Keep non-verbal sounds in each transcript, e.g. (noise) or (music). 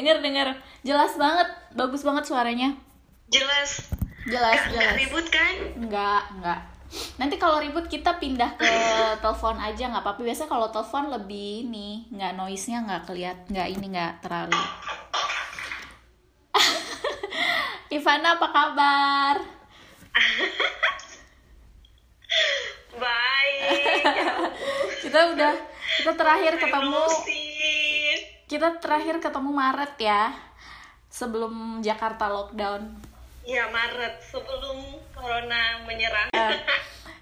denger denger jelas banget bagus banget suaranya Jelas. jelas Gak, gak jelas ribut kan? Enggak, enggak. Nanti kalau ribut kita pindah ke (clears throat) telepon aja nggak apa-apa. Biasa kalau telepon lebih ini, nggak noise-nya nggak keliat, nggak ini nggak terlalu. (laughs) Ivana apa kabar? (laughs) Baik. Ya. (laughs) Kita udah kita terakhir ketemu Emosi. Kita terakhir ketemu Maret ya. Sebelum Jakarta lockdown. Ya Maret sebelum corona menyerang.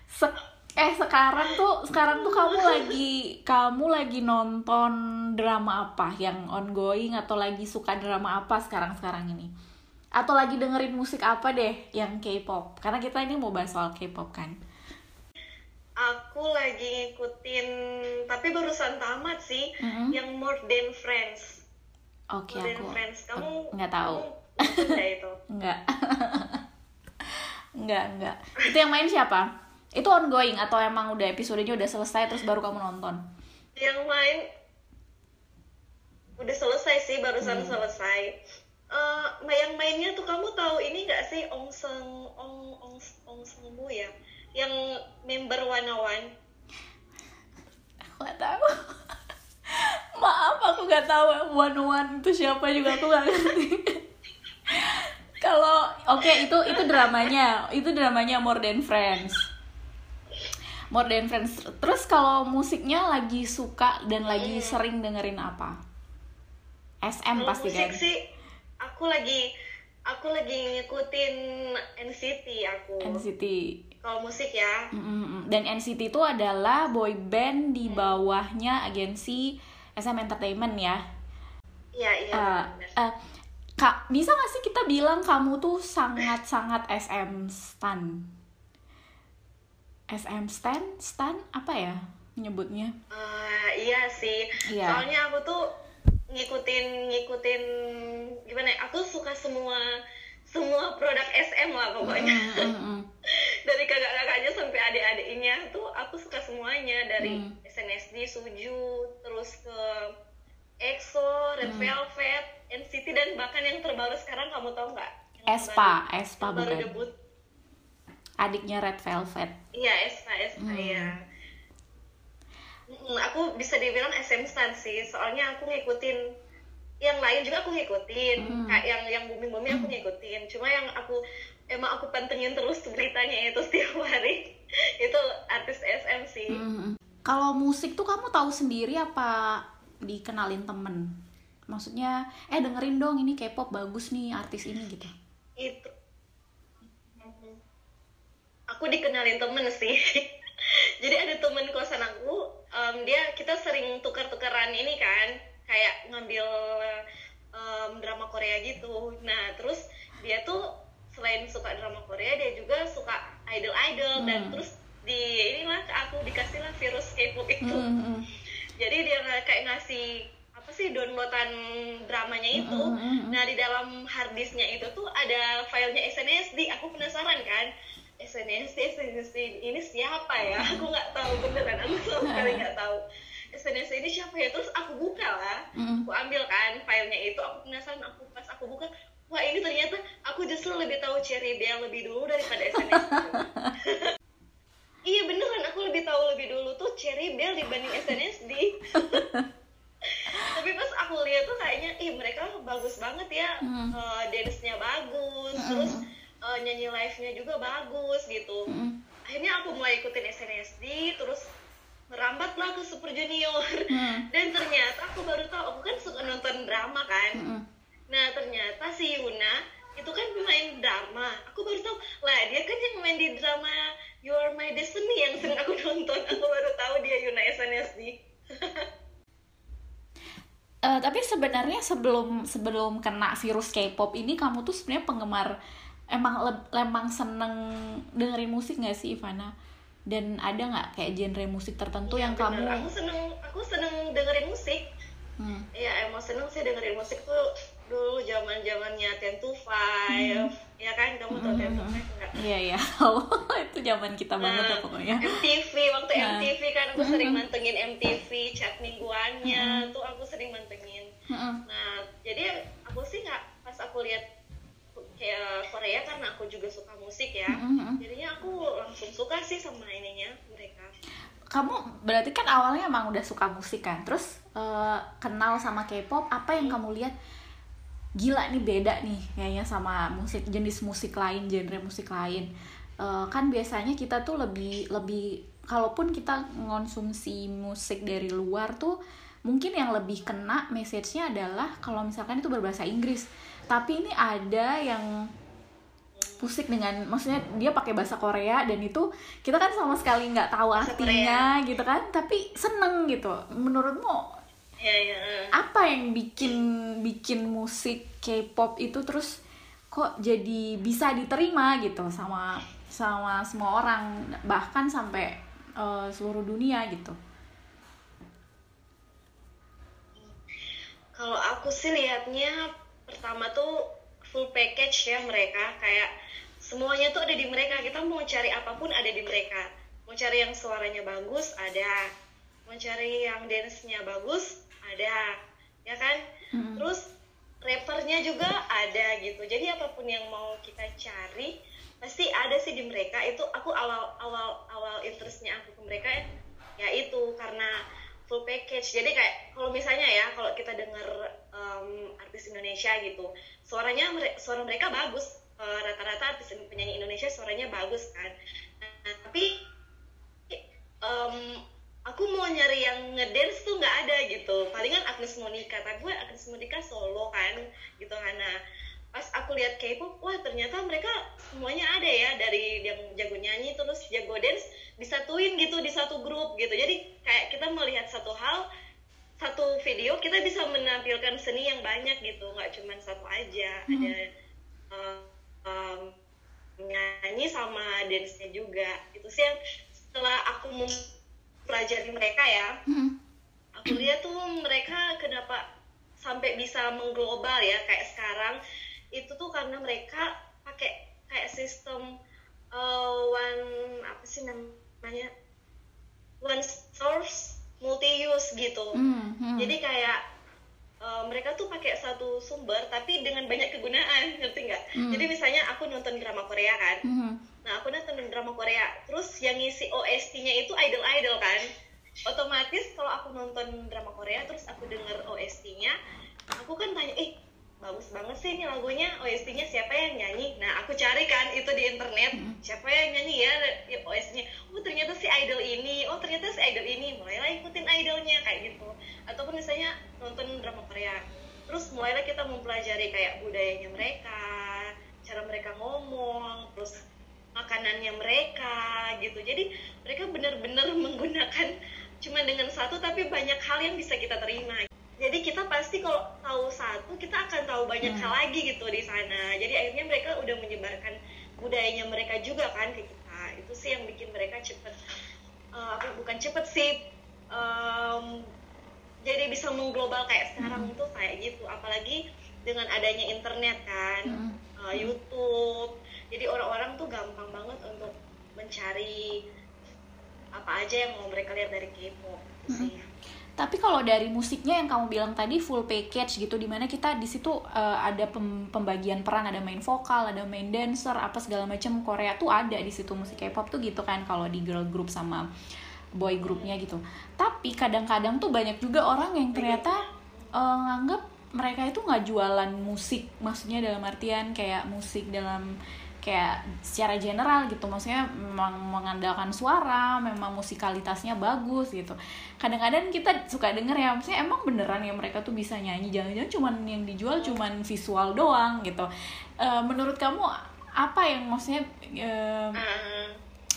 Se- eh sekarang tuh sekarang tuh kamu lagi kamu lagi nonton drama apa yang ongoing atau lagi suka drama apa sekarang sekarang ini atau lagi dengerin musik apa deh yang K-pop karena kita ini mau bahas soal K-pop kan Aku lagi ngikutin, tapi barusan tamat sih, Mhm. yang More Than Friends. oke More Than aku Friends. Kamu nggak tahu kamu itu? (laughs) nggak (laughs) nggak nggak itu yang main siapa itu ongoing atau emang udah episodenya udah selesai terus baru kamu nonton Yang main udah selesai sih, barusan Hmm. selesai. Eh, yang mainnya tuh kamu tahu ini nggak sih Ong Seng Ong Ong Ong Seng ya? Yang member One One. aku nggak tahu. (laughs) Maaf aku nggak tahu one one itu siapa juga aku nggak ngerti. (laughs) Kalau oke itu itu dramanya. Itu dramanya More Than Friends. More Than Friends. Terus kalau musiknya lagi suka dan lagi sering dengerin apa? SM pasti musik kan? sih, aku lagi aku lagi ngikutin NCT aku. NCT Kalau musik ya, Mm-mm. dan NCT itu adalah boy band di bawahnya agensi SM Entertainment ya iya iya. Benar. eh, kak bisa gak sih kita bilang kamu tuh sangat (laughs) sangat SM stan SM stan stan apa ya menyebutnya Eh, iya sih. Iya. Soalnya aku tuh ngikutin ngikutin gimana? ya, Aku suka semua semua produk SM lah pokoknya. Mm, mm, mm. (laughs) dari kakak-kakaknya sampai adik-adiknya tuh aku suka semuanya dari Hmm. SNSD, Suju, terus ke EXO, Red Hmm. Velvet, NCT dan bahkan yang terbaru sekarang kamu tahu nggak? Espa baru- Espa baru bukan debut. adiknya Red Velvet Iya, Espa, Espa Hmm. ya. Mm, Aku bisa dibilang SM stan sih, soalnya aku ngikutin yang lain juga aku ngikutin, Hmm. kayak yang yang booming booming aku ngikutin. Cuma yang aku emang aku pantengin terus beritanya itu (laughs) setiap hari itu artis SM sih. Mm, mm. kalau musik tuh kamu tahu sendiri apa dikenalin temen maksudnya eh dengerin dong ini K-pop bagus nih artis ini gitu Itu. Aku dikenalin temen sih. (laughs) Jadi ada temen kosan aku, em, dia kita sering tukar-tukaran ini kan, kayak ngambil em, drama Korea gitu. Nah terus dia tuh selain suka drama Korea, dia juga suka idol-idol dan Hmm. terus di inilah aku dikasihlah virus K-pop itu. Mm, mm. Jadi dia kayak ngasih apa sih downloadan dramanya itu. Mm, mm, mm. Nah di dalam harddisknya itu tuh ada filenya SNSD. Aku penasaran kan. SNSD, SNSD ini siapa ya? (laughs) Aku nggak tahu beneran. Aku sama sekali nggak tahu. SNSD ini siapa ya? Terus aku buka lah. Mm. Aku ambil kan filenya itu. Aku penasaran. Aku pas aku buka, wah ini ternyata aku justru lebih tahu Cherry Bell lebih dulu daripada SNSD. (laughs) Iya beneran, aku lebih tahu lebih dulu tuh Cherry Bell dibanding SNSD. (laughs) Tapi pas aku lihat tuh kayaknya, ih mereka bagus banget ya, Hmm. Eh, dance-nya bagus, terus eh, nyanyi live-nya juga bagus gitu. Mm. Akhirnya aku mulai ikutin SNSD, terus merambatlah ke Super Junior. Hmm. (laughs) Dan ternyata aku baru tahu, aku kan suka nonton drama kan. Mm, mm. Nah ternyata si Yuna itu kan main drama. Aku baru tahu lah dia kan yang main di drama You Are My Destiny yang sering aku (laughs) nonton. Aku baru tahu dia Yuna SNSD. (laughs) Eh, tapi sebenarnya sebelum sebelum kena virus K-pop ini kamu tuh sebenarnya penggemar emang emang seneng dengerin musik nggak sih Ivana? Dan ada nggak kayak genre musik tertentu Iya, yang bener. kamu Aku seneng, aku seneng dengerin musik. Hmm. Ya emang seneng sih dengerin musik tuh dulu zaman zamannya Ten to Five. Ya kan kamu tau Ten to Five nggak? Iya iya tahu (laughs) itu zaman kita banget Nah, lah pokoknya. MTV waktu Nah. MTV kan aku sering mantengin MTV chat mingguannya tuh aku sering mantengin. Mm-mm. Nah, jadi aku sih nggak pas aku lihat kayak Korea karena aku juga suka musik ya. Mm-mm. jadinya aku langsung suka sih sama ininya mereka. Kamu berarti kan awalnya emang udah suka musik kan? Terus eh, kenal sama K-pop apa yang kamu lihat? Gila nih beda nih kayaknya sama musik jenis musik lain genre musik lain. Eh, kan biasanya kita tuh lebih lebih kalaupun kita mengonsumsi musik dari luar tuh mungkin yang lebih kena message-nya adalah kalau misalkan itu berbahasa Inggris. Tapi ini ada yang musik dengan maksudnya dia pakai bahasa Korea dan itu kita kan sama sekali nggak tahu Bahasa artinya gitu kan tapi seneng gitu. Menurutmu ya ya apa yang bikin bikin musik K-pop itu terus kok jadi bisa diterima gitu sama sama semua orang bahkan sampai eh, seluruh dunia gitu kalau aku sih lihatnya pertama tuh full package ya mereka. Kayak semuanya tuh ada di mereka. Kita mau cari apa pun ada di mereka. Mau cari yang suaranya bagus ada. Mau cari yang dance-nya bagus ada. Ya kan? Mm-mm. terus rappernya juga ada gitu. Jadi apa pun yang mau kita cari pasti ada sih di mereka. Itu aku awal awal awal interestnya aku ke mereka ya itu. Karena full package. Jadi kayak kalau misalnya ya kalau kita dengar em, artis Indonesia gitu suaranya suara mereka bagus. Eh, rata-rata artis penyanyi Indonesia suaranya bagus kan. Nah, tapi em, aku mau nyari yang ngedance tuh nggak ada gitu. Palingan Agnes Monica. Tapi gue Agnes Monica solo kan gitu karena pas aku lihat K-pop wah ternyata mereka semuanya ada ya dari yang jago nyanyi terus jago dance disatuin gitu di satu grup gitu. Jadi kayak kita melihat satu hal satu video kita bisa menampilkan seni yang banyak gitu. Nggak cuma satu aja. Mhm. ada um, um, nyanyi sama dance-nya juga. Itu sih yang setelah aku mempelajari mereka ya. Mm-mm. aku lihat tuh mereka kenapa sampai bisa mengglobal ya kayak sekarang itu tuh karena mereka pakai kayak sistem uh, one apa sih namanya one source multi use gitu Mm, mm. jadi kayak uh, mereka tuh pakai satu sumber tapi dengan banyak kegunaan ngerti nggak Hmm. jadi misalnya aku nonton drama Korea kan Mhm. Nah, aku nonton drama Korea. Terus yang ngisi OST-nya itu idol-idol kan. Otomatis kalau aku nonton drama Korea terus aku denger OST-nya, aku kan tanya, "Eh, bagus banget sih ini lagunya. OST-nya siapa yang nyanyi?" Nah, aku cari kan itu di internet, siapa yang nyanyi ya, ya OST-nya. Oh, ternyata si idol ini. Oh, ternyata si idol ini. Mulailah ikutin idolnya kayak gitu. Ataupun misalnya nonton drama Korea. Terus mulailah kita mempelajari kayak budayanya mereka, cara mereka ngomong, terus makanannya mereka gitu jadi mereka benar-benar (laughs) menggunakan cuma dengan satu tapi banyak hal yang bisa kita terima jadi kita pasti kalau tahu satu kita akan tahu banyak Hmm. hal lagi gitu di sana jadi akhirnya mereka udah menyebarkan budayanya mereka juga kan ke kita itu sih yang bikin mereka cepet eh, apa bukan cepet sih em, jadi bisa mengglobal kayak sekarang tuh kayak gitu apalagi dengan adanya internet kan Mm-mm. uh, YouTube. Jadi orang-orang tuh gampang banget untuk mencari apa aja yang mau mereka lihat dari K-pop gitu sih. Tapi kalau dari musiknya yang kamu bilang tadi full package gitu, di mana kita di situ eh, ada pem- pembagian peran, ada main vokal, ada main dancer, apa segala macam Korea tuh ada di situ musik K-pop tuh gitu kan kalau di girl group sama boy groupnya gitu. Tapi kadang-kadang tuh banyak juga orang yang ternyata eh, nganggap mereka itu nggak jualan musik, maksudnya dalam artian kayak musik dalam kayak secara general gitu. Maksudnya memang mengandalkan suara memang musikalitasnya bagus gitu. Kadang-kadang kita suka denger ya maksudnya emang beneran ya mereka tuh bisa nyanyi. Jangan-jangan cuman yang dijual cuman visual doang gitu. Eh, menurut kamu apa yang maksudnya Ah,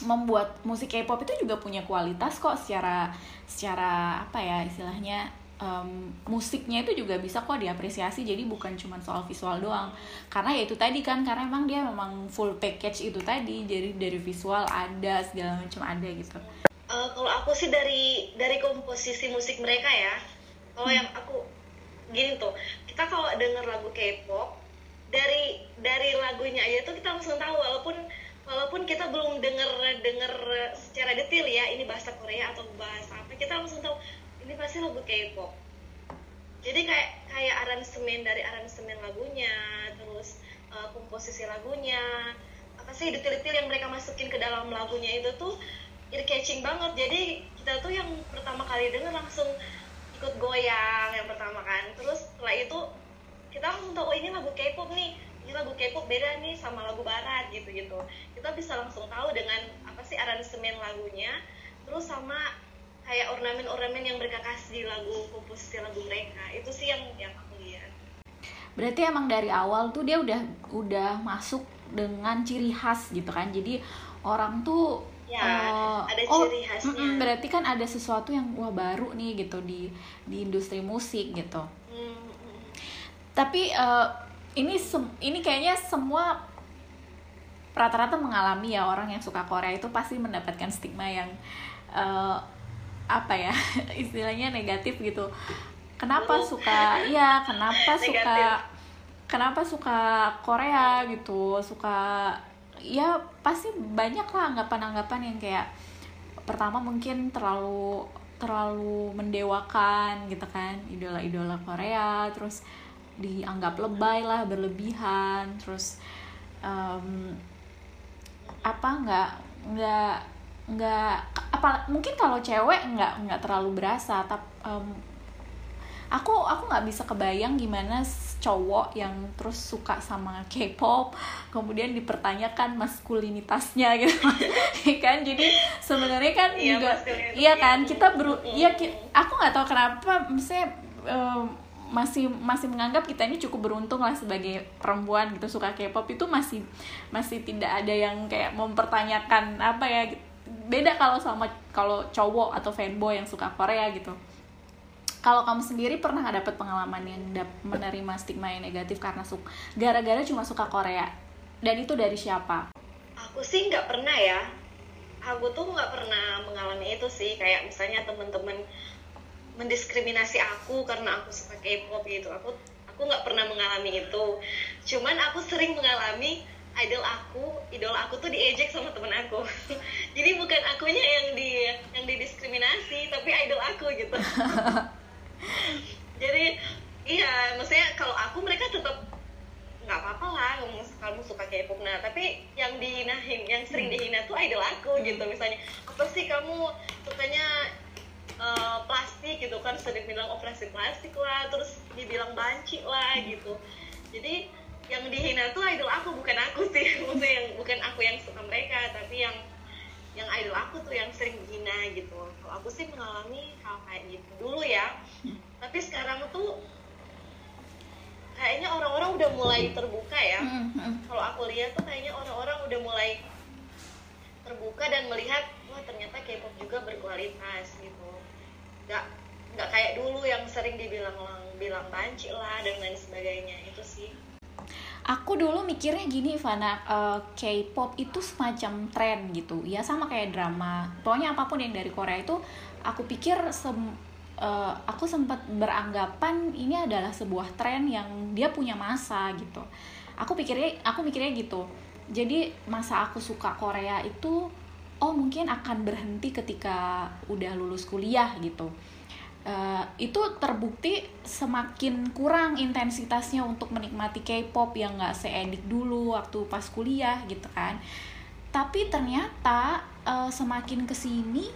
membuat musik K-pop itu juga punya kualitas kok secara secara apa ya istilahnya em, musiknya itu juga bisa kok diapresiasi jadi bukan cuma soal visual doang karena ya itu tadi kan karena emang dia memang full package itu tadi jadi dari visual ada segala macam ada gitu uh, kalau aku sih dari dari komposisi musik mereka ya. Kalau yang aku gini tuh, kita kalau denger lagu K-pop dari dari lagunya aja tuh kita langsung tahu walaupun walaupun kita belum denger denger secara detail ya ini bahasa Korea atau bahasa apa kita langsung tahu ini pasti lagu K-pop jadi kayak kayak aransemen dari aransemen lagunya terus uh, komposisi lagunya apa sih detail-detail yang mereka masukin ke dalam lagunya itu tuh ear catching banget. Jadi kita tuh yang pertama kali denger langsung ikut goyang yang pertama kan. Terus setelah itu kita langsung tahu oh ini lagu K-pop nih. Ini lagu K-pop beda nih sama lagu barat gitu gitu kita bisa langsung tahu dengan apa sih aransemen lagunya terus sama kayak ornamen-ornamen yang mereka kasih di lagu komposisi lagu mereka. Itu sih yang yang aku lihat. Berarti emang dari awal tuh dia udah udah masuk dengan ciri khas gitu kan. Jadi orang tuh ya uh, ada oh, ciri khasnya. mm, berarti kan ada sesuatu yang wah baru nih gitu di di industri musik gitu. Mm, tapi uh, ini ini kayaknya semua rata-rata mengalami ya orang yang suka Korea itu pasti mendapatkan stigma yang uh, apa ya (laughs) istilahnya negatif gitu. Kenapa suka iya kenapa (laughs) suka kenapa suka Korea gitu suka ya pasti banyak lah anggapan-anggapan yang kayak pertama mungkin terlalu terlalu mendewakan gitu kan idola-idola Korea terus dianggap lebay lah berlebihan terus um, apa nggak nggak nggak apa mungkin kalau cewek nggak nggak terlalu berasa tapi um, aku aku nggak bisa kebayang gimana cowok yang terus suka sama K-pop kemudian dipertanyakan maskulinitasnya gitu. (laughs) Kan? Jadi sebenarnya kan iya, juga iya kan? Kita beru iya aku nggak tahu kenapa misalnya um, masih masih menganggap kita ini cukup beruntung lah sebagai perempuan gitu suka K-pop. Itu masih masih tidak ada yang kayak mempertanyakan apa ya beda kalau sama kalau cowok atau fanboy yang suka Korea gitu. Kalau kamu sendiri pernah nggak dapet pengalaman yang menerima stigma yang negatif karena suka gara-gara cuma suka Korea? Dan itu dari siapa? Aku sih nggak pernah ya. Aku tuh nggak pernah mengalami itu sih. Kayak misalnya temen-temen mendiskriminasi aku karena aku suka K-pop gitu. Aku aku nggak pernah mengalami itu. Cuman aku sering mengalami idol aku idol aku tuh diejek sama temen aku. (laughs) Jadi bukan akunya yang di yang didiskriminasi tapi idol aku gitu. (laughs) Jadi iya maksudnya kalau aku mereka tetap nggak apa-apa lah kamu suka K-pop. Nah tapi yang dihinahin yang sering dihina tuh idol aku gitu misalnya. Apa sih kamu sukanya uh, plastik gitu kan? Sering bilang operasi plastik lah. Terus dibilang banci lah gitu. Jadi yang dihina tuh idol aku bukan aku sih. (laughs) Maksudnya yang bukan aku yang suka mereka tapi yang yang idol aku tuh yang sering dihina gitu. Kalau aku sih mengalami hal kayak gitu dulu ya. Tapi sekarang tuh kayaknya orang-orang udah mulai terbuka ya. Mm-hmm. kalau aku lihat tuh kayaknya orang-orang udah mulai terbuka dan melihat wah ternyata K-pop juga berkualitas gitu. Nggak nggak kayak dulu yang sering dibilang bilang banci lah dan lain sebagainya. Itu sih aku dulu mikirnya gini Ivana uh, K-pop itu semacam tren gitu. Ya sama kayak drama. Pokoknya apa pun yang dari Korea itu aku pikir sem uh, aku sempat beranggapan ini adalah sebuah tren yang dia punya masa gitu. Aku pikirnya aku mikirnya gitu. Jadi masa aku suka Korea itu oh mungkin akan berhenti ketika udah lulus kuliah gitu uh, itu terbukti semakin kurang intensitasnya untuk menikmati K-pop yang nggak seedik dulu waktu pas kuliah gitu kan. Tapi ternyata uh, semakin ke sini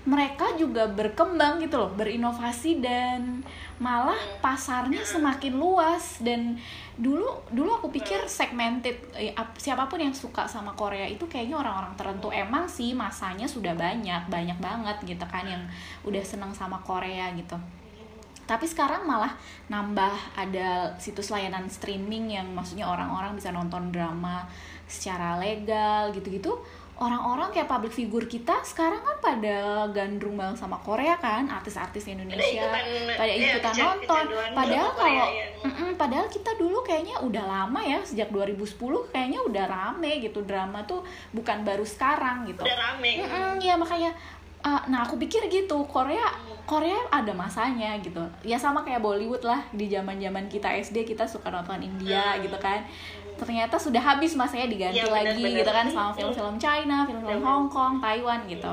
mereka juga berkembang gitu loh berinovasi dan malah pasarnya semakin luas. Dan dulu dulu aku pikir segmented eh, siapa pun yang suka sama Korea itu kayaknya orang-orang tertentu. Emang sih masanya sudah banyak banyak banget gitu kan yang udah seneng sama Korea gitu. Tapi sekarang malah nambah ada situs layanan streaming yang maksudnya orang-orang bisa nonton drama secara legal gitu-gitu orang-orang kayak public figure kita sekarang kan pada gandrung banget sama Korea kan artis-artis Indonesia pada ikutan, ya, nonton. padahal kalau ya. mm -mm, padahal kita dulu kayaknya udah lama ya sejak 2010 kayaknya udah rame gitu drama tuh bukan baru sekarang gitu. Udah rame. Mm -mm, ya makanya uh, nah aku pikir gitu Korea Korea ada masanya gitu. Ya sama kayak Bollywood lah di zaman zaman kita SD kita suka nonton India hmm. gitu kan ternyata sudah habis masanya diganti ya, bener, lagi bener. gitu kan sama film-film China, film-film Hong Kong, Taiwan gitu.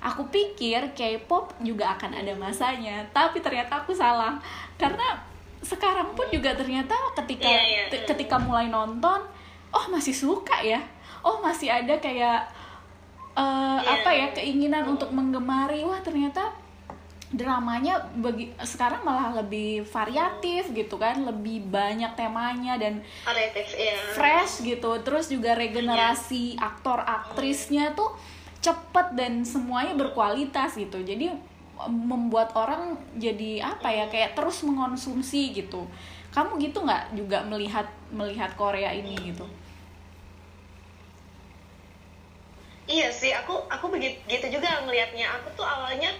Aku pikir K-pop juga akan ada masanya, tapi ternyata aku salah. Karena sekarang pun juga ternyata ketika Iya, iya. t- ketika mulai nonton oh masih suka ya oh masih ada kayak Iya. apa ya keinginan untuk menggemari wah ternyata dramanya bagi sekarang malah lebih variatif gitu kan lebih banyak temanya dan variatif ya fresh gitu. Terus juga regenerasi aktor aktrisnya tuh cepet dan semuanya berkualitas gitu. Jadi membuat orang jadi apa ya kayak terus mengonsumsi gitu. Kamu gitu nggak juga melihat melihat Korea ini gitu? Iya sih, aku aku begitu gitu juga ngelihatnya. Aku tuh awalnya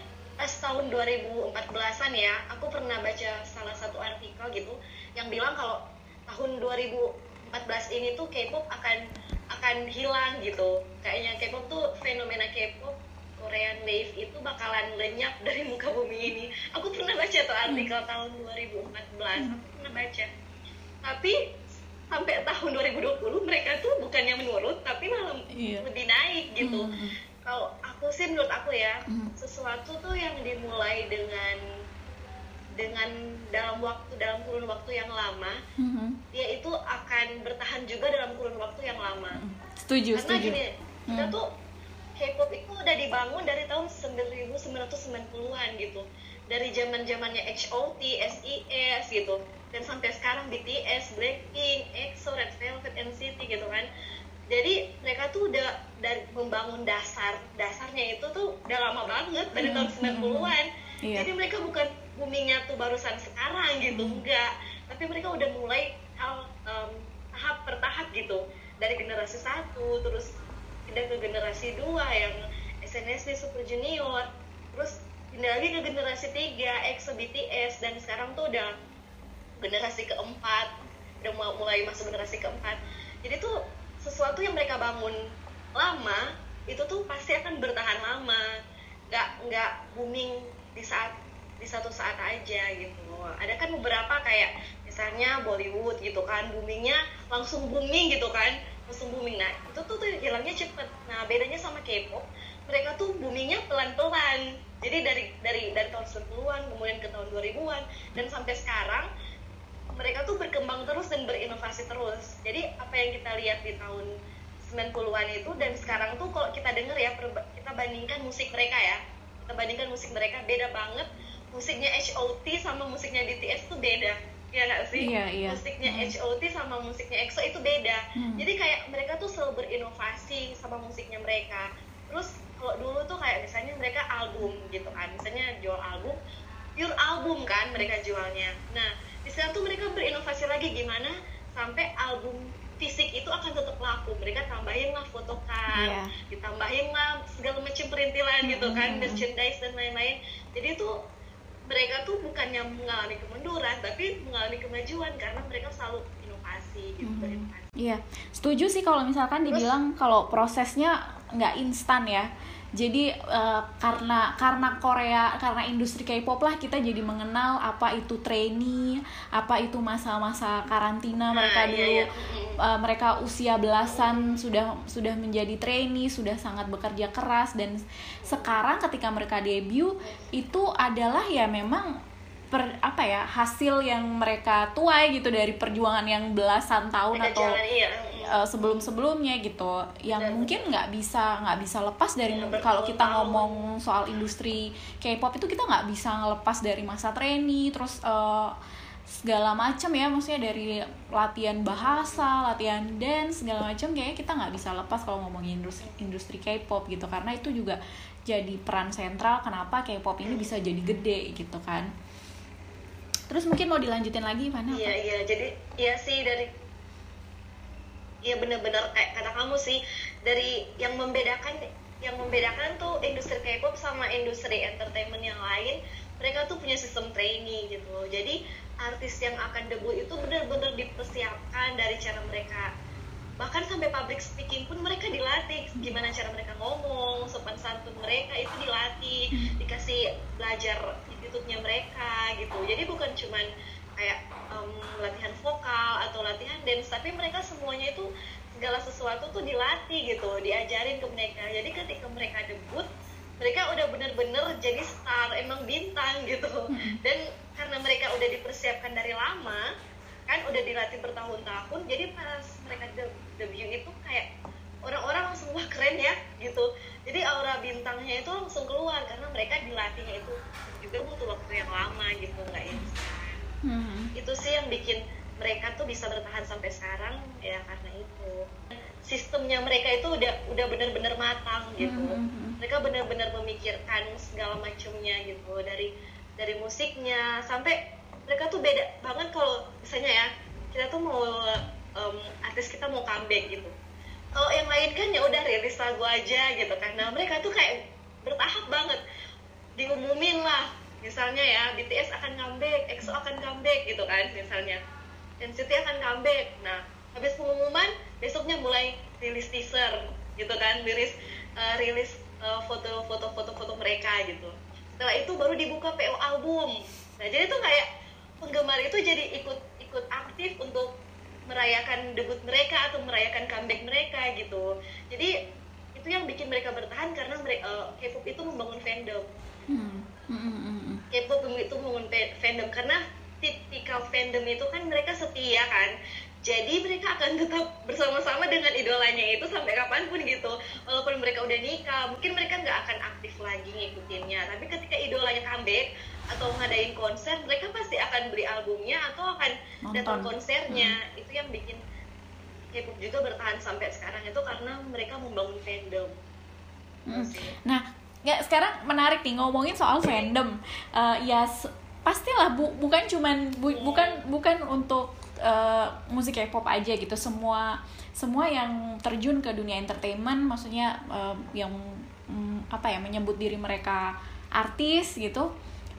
pas tahun 2014-an ya, aku pernah baca salah satu artikel gitu yang bilang kalau tahun 2014 ini tuh K-pop akan akan hilang gitu. Kayaknya K-pop tuh fenomena K-pop Korean Wave itu bakalan lenyap (laughs) dari muka bumi ini. Aku pernah baca tuh artikel tahun 2014, aku pernah baca. Tapi sampai tahun 2020 mereka tuh bukannya menurun tapi malah Iya. lebih naik gitu. Hmm. Kalau aku sih menurut aku ya, Hmm. sesuatu tuh yang dimulai dengan dengan dalam waktu dalam kurun waktu yang lama, Mhm. dia itu akan bertahan juga dalam kurun waktu yang lama. setuju Karena setuju gini, kita Hmm. tuh K-pop itu udah dibangun dari tahun 1990-an gitu. Dari zaman-zamannya HOT, SES gitu. Dan sampai sekarang BTS, Blackpink, EXO, Red Velvet, NCT gitu kan. Jadi mereka tuh udah dari membangun dasar dasarnya itu tuh udah lama banget dari Hmm, tahun 90-an. Iya. Jadi mereka bukan boomingnya tuh barusan sekarang gitu, Hmm. enggak. Tapi mereka udah mulai hal em, tahap per tahap gitu. Dari generasi satu terus pindah ke generasi dua yang SNSD Super Junior terus pindah lagi ke generasi tiga EXO BTS dan sekarang tuh udah generasi keempat udah mulai masuk generasi keempat jadi tuh sesuatu yang mereka bangun lama itu tuh pasti akan bertahan lama. Nggak nggak booming di saat di satu saat aja gitu. Ada kan beberapa kayak misalnya Bollywood gitu kan boomingnya langsung booming gitu kan langsung booming. Nah itu tuh, tuh hilangnya cepet. Nah bedanya sama K-pop mereka tuh boomingnya pelan-pelan. Jadi dari dari dari tahun 90-an kemudian ke tahun 2000-an dan sampai sekarang mereka tuh berkembang terus dan berinovasi terus. Jadi apa yang kita lihat di tahun 90-an itu dan sekarang tuh kalau kita denger ya kita bandingkan musik mereka ya. Kita bandingkan musik mereka beda banget. Musiknya HOT sama musiknya BTS tuh beda. Ya nggak sih? Iya, iya. musiknya Hmm. HOT sama musiknya EXO itu beda. Hmm. jadi kayak mereka tuh selalu berinovasi sama musiknya mereka. Terus kalau dulu tuh kayak misalnya mereka album gitu kan. Misalnya jual album pure album kan mereka jualnya nah di sana tuh mereka berinovasi lagi gimana sampai album fisik itu akan tetap laku mereka tambahin lah photocard Iya. ditambahin lah segala macam perintilan gitu kan Mm-mm. merchandise dan lain-lain jadi tuh mereka tuh bukannya mengalami kemunduran tapi mengalami kemajuan karena mereka selalu inovasi gitu Mhm. berinovasi Iya, setuju sih kalau misalkan dibilang kalau prosesnya nggak instan ya. Jadi eh, karena karena Korea karena industri K-pop lah kita jadi mengenal apa itu trainee, apa itu masa-masa karantina mereka Nah, iya, dulu. eh, mereka usia belasan sudah sudah menjadi trainee, sudah sangat bekerja keras dan sekarang ketika mereka debut itu adalah ya memang per apa ya hasil yang mereka tuai gitu dari perjuangan yang belasan tahun mereka atau jalan iya uh, sebelum-sebelumnya gitu yang Dan- mungkin nggak bisa nggak bisa lepas dari Iya, kalau kita ngomong soal industri K-pop itu kita nggak bisa ngelepas dari masa trainee terus uh, segala macam ya maksudnya dari latihan bahasa latihan dance segala macam kayaknya kita nggak bisa lepas kalau ngomongin industri industri K-pop gitu. Karena itu juga jadi peran sentral kenapa K-pop ini bisa jadi gede gitu kan. Terus mungkin mau dilanjutin lagi mana iya iya. Jadi iya sih dari iya bener-bener. Kayak kata kamu sih dari yang membedakan yang membedakan tuh industri K-pop sama industri entertainment yang lain mereka tuh punya sistem training gitu jadi artis yang akan debut itu benar-benar dipersiapkan dari cara mereka. Bahkan sampai public speaking pun mereka dilatih. Gimana cara mereka ngomong sopan santun mereka itu dilatih. Dikasih belajar attitude-nya mereka gitu. Jadi bukan cuman kayak em, latihan vokal atau latihan dance tapi mereka semuanya itu segala sesuatu tuh dilatih gitu diajarin ke mereka. Jadi ketika mereka debut mereka udah bener-bener jadi star emang bintang gitu. Dan karena mereka udah dipersiapkan dari lama dilatih bertahun-tahun jadi pas mereka de- debut itu kayak orang-orang langsung wah keren ya gitu. Jadi aura bintangnya itu langsung keluar karena mereka dilatihnya itu juga butuh waktu yang lama gitu nggak instan Hmm. itu sih yang bikin mereka tuh bisa bertahan sampai sekarang ya karena itu sistemnya mereka itu udah udah benar-benar matang gitu Hmm. mereka benar-benar memikirkan segala macamnya gitu dari dari musiknya sampai mereka tuh beda banget kalau misalnya ya kita tuh mau em, artis kita mau comeback gitu kalau yang lain kan ya udah rilis lagu aja gitu kan nah mereka tuh kayak bertahap banget diumumin lah misalnya ya BTS akan comeback, EXO akan comeback gitu kan misalnya. NCT akan comeback. Nah habis pengumuman besoknya mulai rilis teaser gitu kan rilis eh, rilis eh, foto-foto foto-foto mereka gitu. Setelah itu baru dibuka PO album. Nah jadi tuh kayak penggemar itu jadi ikut ikut aktif untuk merayakan debut mereka atau merayakan comeback mereka gitu. Jadi itu yang bikin mereka bertahan karena mereka K-pop itu membangun fandom. Hmm. Hmm, hmm, hmm. K-pop itu membangun fa- fandom. Karena tipikal fandom itu kan mereka setia kan. Jadi mereka akan tetap bersama-sama dengan idolanya itu sampai kapan pun gitu. Walaupun mereka udah nikah mungkin mereka nggak akan aktif lagi ngikutinnya. Tapi ketika idolanya comeback atau ngadain konser mereka pasti akan beli albumnya atau akan datang Nonton. konsernya itu yang bikin K-pop juga bertahan sampai sekarang itu karena mereka membangun fandom. Hmm. Nah, ya sekarang menarik nih ngomongin soal fandom. Eh, ya pastilah bu, bukan cuman bu- bukan bukan untuk eh, musik K-pop aja gitu. Semua semua yang terjun ke dunia entertainment, maksudnya eh, yang mm, apa ya menyebut diri mereka artis gitu,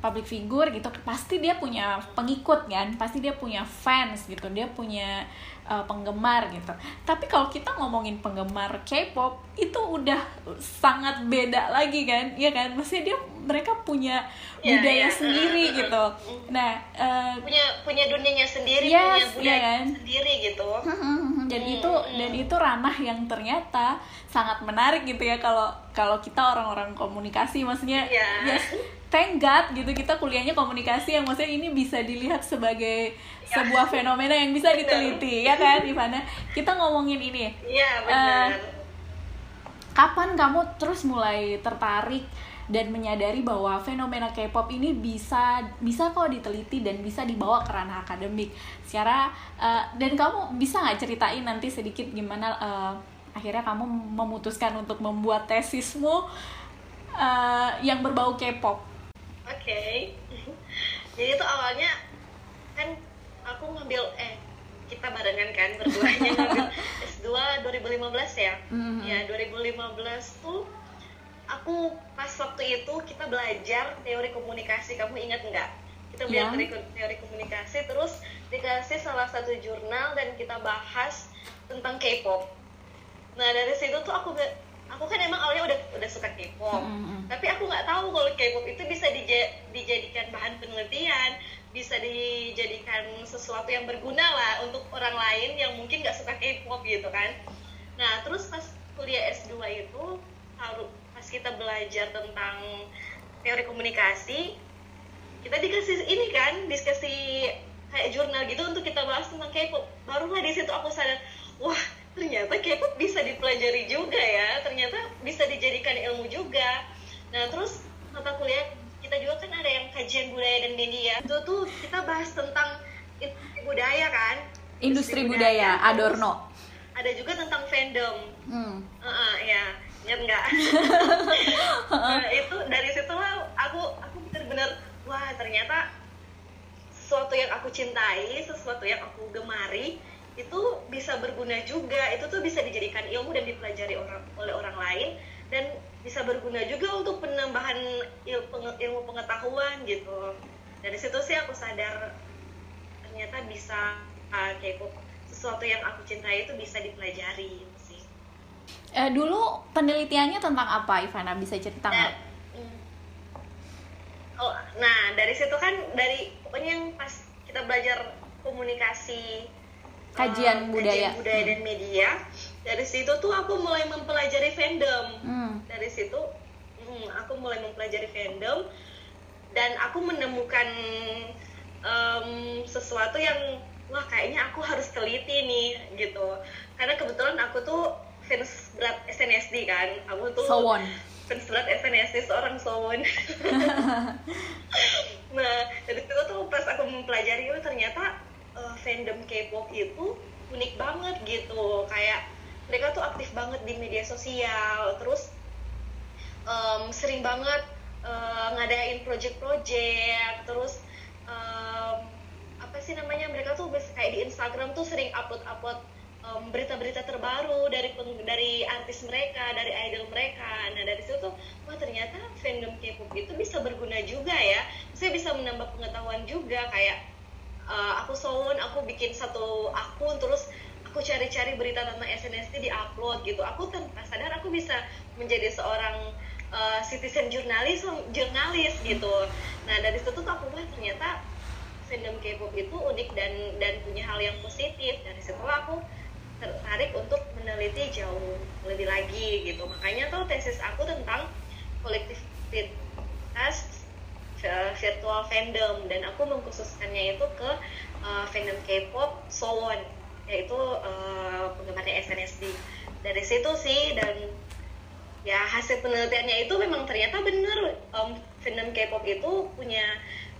public figure gitu, pasti dia punya pengikut kan, pasti dia punya fans gitu, dia punya uh, penggemar gitu. Tapi kalau kita ngomongin penggemar K-pop itu udah sangat beda lagi kan, ya kan? Maksudnya dia mereka punya Iya, budaya iya. sendiri Mm, mm, gitu. Nah, uh, punya punya dunianya sendiri Yes, punya budaya iya kan? sendiri gitu dan Hmm, itu hmm. dan itu ranah yang ternyata sangat menarik gitu ya kalau kalau kita orang-orang komunikasi maksudnya Iya. yes thank God gitu kita kuliahnya komunikasi yang maksudnya ini bisa dilihat sebagai sebuah fenomena yang bisa Benar. diteliti ya kan Ivana? Kita ngomongin ini. Iya benar kapan kamu terus mulai tertarik dan menyadari bahwa fenomena K-pop ini bisa bisa kok diteliti dan bisa dibawa ke ranah akademik? Secara eh, dan kamu bisa nggak ceritain nanti sedikit gimana eh, akhirnya kamu memutuskan untuk membuat tesismu eh, yang berbau K-pop oke. (laughs) Jadi itu awalnya kan aku ngambil eh kita barengan kan berduanya. Ngambil S2 2015 ya? Mhm. ya 2015 tuh aku pas waktu itu kita belajar teori komunikasi. Kamu ingat nggak? Kita belajar Ya. teori, teori komunikasi terus dikasih salah satu jurnal dan kita bahas tentang K-pop. Nah dari situ tuh aku aku kan emang awalnya udah udah suka K-pop. Mhm. tapi aku nggak tahu kalau K-pop itu bisa dija- dijadikan bahan penelitian bisa dijadikan sesuatu yang berguna lah untuk orang lain yang mungkin nggak suka K-pop gitu kan. Nah terus pas kuliah S2 itu taruh pas kita belajar tentang teori komunikasi kita dikasih ini kan diskusi kayak jurnal gitu untuk kita bahas tentang K-pop. Barulah di situ aku sadar wah ternyata K-pop bisa dipelajari juga ya. Ternyata bisa dijadikan ilmu juga. Nah terus mata kuliah kita juga kan ada yang kajian budaya dan media. Itu tuh kita bahas tentang industri budaya kan? Industri budaya. Terus Adorno. Ada juga tentang fandom. Hmm. Heeh, ya ingat nggak? (laughs) Nah, itu dari situlah aku aku benar-benar wah ternyata sesuatu yang aku cintai sesuatu yang aku gemari itu bisa berguna juga. Itu tuh bisa dijadikan ilmu dan dipelajari orang oleh orang lain. Dan bisa berguna juga untuk penambahan ilmu pengetahuan gitu. Dari situ sih aku sadar ternyata bisa uh, sesuatu yang aku cintai itu bisa dipelajari sih. Eh, dulu penelitiannya tentang apa Ivana? Bisa cerita Nah, nggak? mm. oh, nah dari situ kan dari pokoknya yang pas kita belajar komunikasi Kajian eh, budaya. kajian budaya Hmm. dan media dari situ tuh aku mulai mempelajari fandom Hmm. dari situ mm, aku mulai mempelajari fandom dan aku menemukan em, sesuatu yang wah kayaknya aku harus teliti nih gitu karena kebetulan aku tuh fans berat SNSD kan aku tuh Sowon fans berat SNSD seorang Sowon (laughs) nah dari situ tuh pas aku mempelajari itu ternyata uh, fandom K-pop itu unik banget gitu. Kayak mereka tuh aktif banget di media sosial. Terus um, sering banget uh, ngadain project-project. Terus um, apa sih namanya mereka tuh kayak di Instagram tuh sering upload-upload berita-berita terbaru dari dari artis mereka dari idol mereka. Nah dari situ tuh wah ternyata fandom K-pop itu bisa berguna juga ya. Saya bisa menambah pengetahuan juga kayak uh, aku Sowon aku bikin satu akun terus aku cari-cari berita tentang SNSD di upload gitu. Aku tanpa sadar aku bisa menjadi seorang uh, citizen jurnalis jurnalis gitu. Nah dari situ tuh aku wah ternyata fandom K-pop itu unik dan dan punya hal yang positif. Dari situ aku tertarik untuk meneliti jauh lebih lagi gitu. Makanya tuh tesis aku tentang kolektivitas virtual fandom. Dan aku mengkhususkannya itu ke uh, fandom K-pop Sowon yaitu uh, penggemarnya SNSD dari situ sih dan ya hasil penelitiannya itu memang ternyata benar um, fandom K-pop itu punya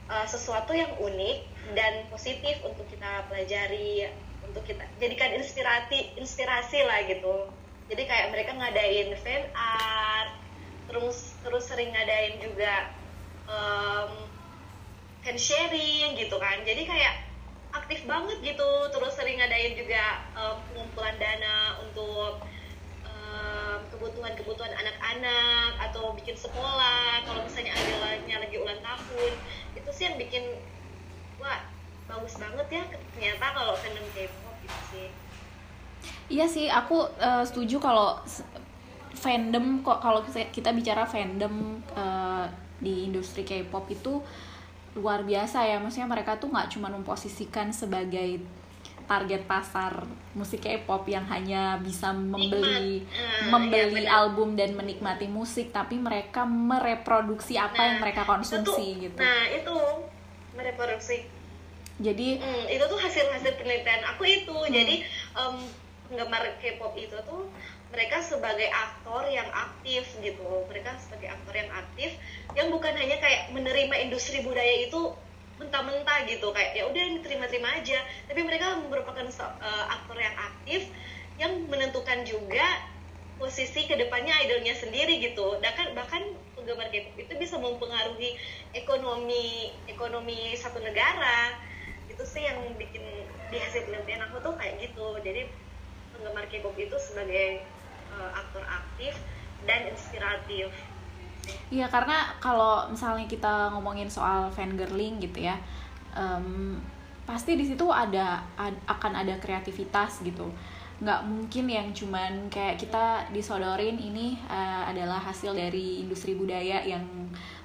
uh, sesuatu yang unik dan positif untuk kita pelajari untuk kita jadikan inspirasi inspirasi lah gitu. Jadi kayak mereka ngadain fan art terus terus sering ngadain juga um, fan sharing gitu kan. Jadi kayak aktif banget gitu. Terus sering ngadain juga um, pengumpulan dana untuk kebutuhan-kebutuhan anak-anak atau bikin sekolah. Kalau misalnya adanya lagi ulang tahun itu sih yang bikin wah bagus banget ya ternyata kalau fandom K-pop gitu sih. Iya sih aku uh, setuju kalau fandom kok. Kalau kita bicara fandom uh, di industri K-pop itu luar biasa ya maksudnya mereka tuh nggak cuma memposisikan sebagai target pasar musik K-pop yang hanya bisa membeli uh, membeli ya album dan menikmati musik tapi mereka mereproduksi apa nah, yang mereka konsumsi itu gitu. Nah, itu mereproduksi. Jadi hmm, itu tuh hasil-hasil penelitian aku itu. Hmm. Jadi um, penggemar K-pop itu tuh mereka sebagai aktor yang aktif gitu. Mereka sebagai aktor yang aktif yang bukan hanya kayak menerima industri budaya itu mentah-mentah gitu. Kayak ya udah terima-terima aja. Tapi mereka merupakan uh, aktor yang aktif yang menentukan juga posisi ke depannya idolnya sendiri gitu. Bahkan bahkan penggemar K-pop itu bisa mempengaruhi ekonomi ekonomi satu negara. Itu sih yang bikin di hasil penelitian aku tuh kayak gitu. Jadi penggemar K-pop itu sebagai uh, aktor aktif dan inspiratif. Iya karena kalau misalnya kita ngomongin soal fangirling gitu ya, um, pasti di situ ada ad, akan ada kreativitas gitu. Nggak mungkin yang cuman kayak kita disodorin ini uh, adalah hasil dari industri budaya yang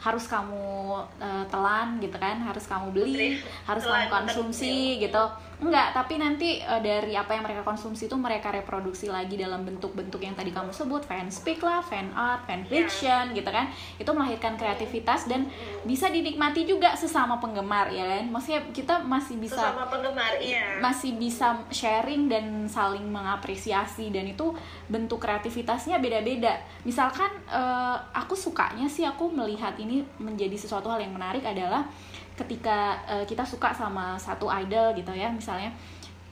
harus kamu uh, telan gitu kan, harus kamu beli, harus kamu konsumsi gitu Enggak, tapi nanti uh, dari apa yang mereka konsumsi itu mereka reproduksi lagi dalam bentuk-bentuk yang tadi kamu sebut, fan speak lah, fan art, fan iya. fiction gitu kan. Itu melahirkan kreativitas dan bisa dinikmati juga sesama penggemar ya kan. Maksudnya kita masih bisa sesama penggemar, iya. Masih bisa sharing dan saling mengapresiasi dan itu bentuk kreativitasnya beda-beda. Misalkan uh, aku sukanya sih aku melihat ini menjadi sesuatu hal yang menarik adalah ketika uh, kita suka sama satu idol gitu ya misalnya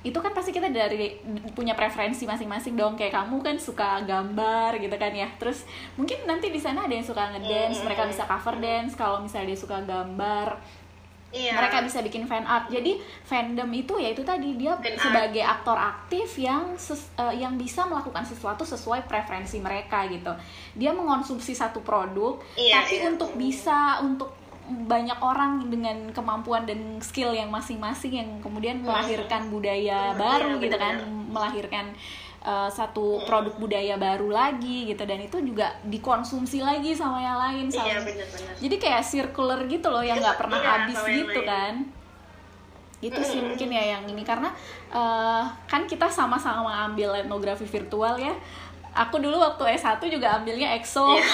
itu kan pasti kita dari punya preferensi masing-masing dong kayak kamu kan suka gambar gitu kan ya terus mungkin nanti di sana ada yang suka ngedance mm-hmm. mereka bisa cover dance kalau misalnya dia suka gambar iya. mereka bisa bikin fan art jadi fandom itu ya itu tadi dia fan sebagai art. aktor aktif yang ses, uh, yang bisa melakukan sesuatu sesuai preferensi mereka gitu dia mengonsumsi satu produk iya, tapi iya. untuk bisa untuk banyak orang dengan kemampuan dan skill yang masing-masing yang kemudian hmm. melahirkan budaya baru iya, gitu kan melahirkan uh, satu produk budaya baru lagi gitu dan itu juga dikonsumsi lagi sama yang lain sama iya, bener, bener. jadi kayak circular gitu loh yang nggak pernah iya, habis gitu kan. Itu sih mungkin ya yang ini karena uh, kan kita sama-sama ambil etnografi virtual ya aku dulu waktu S1 juga ambilnya EXO yeah.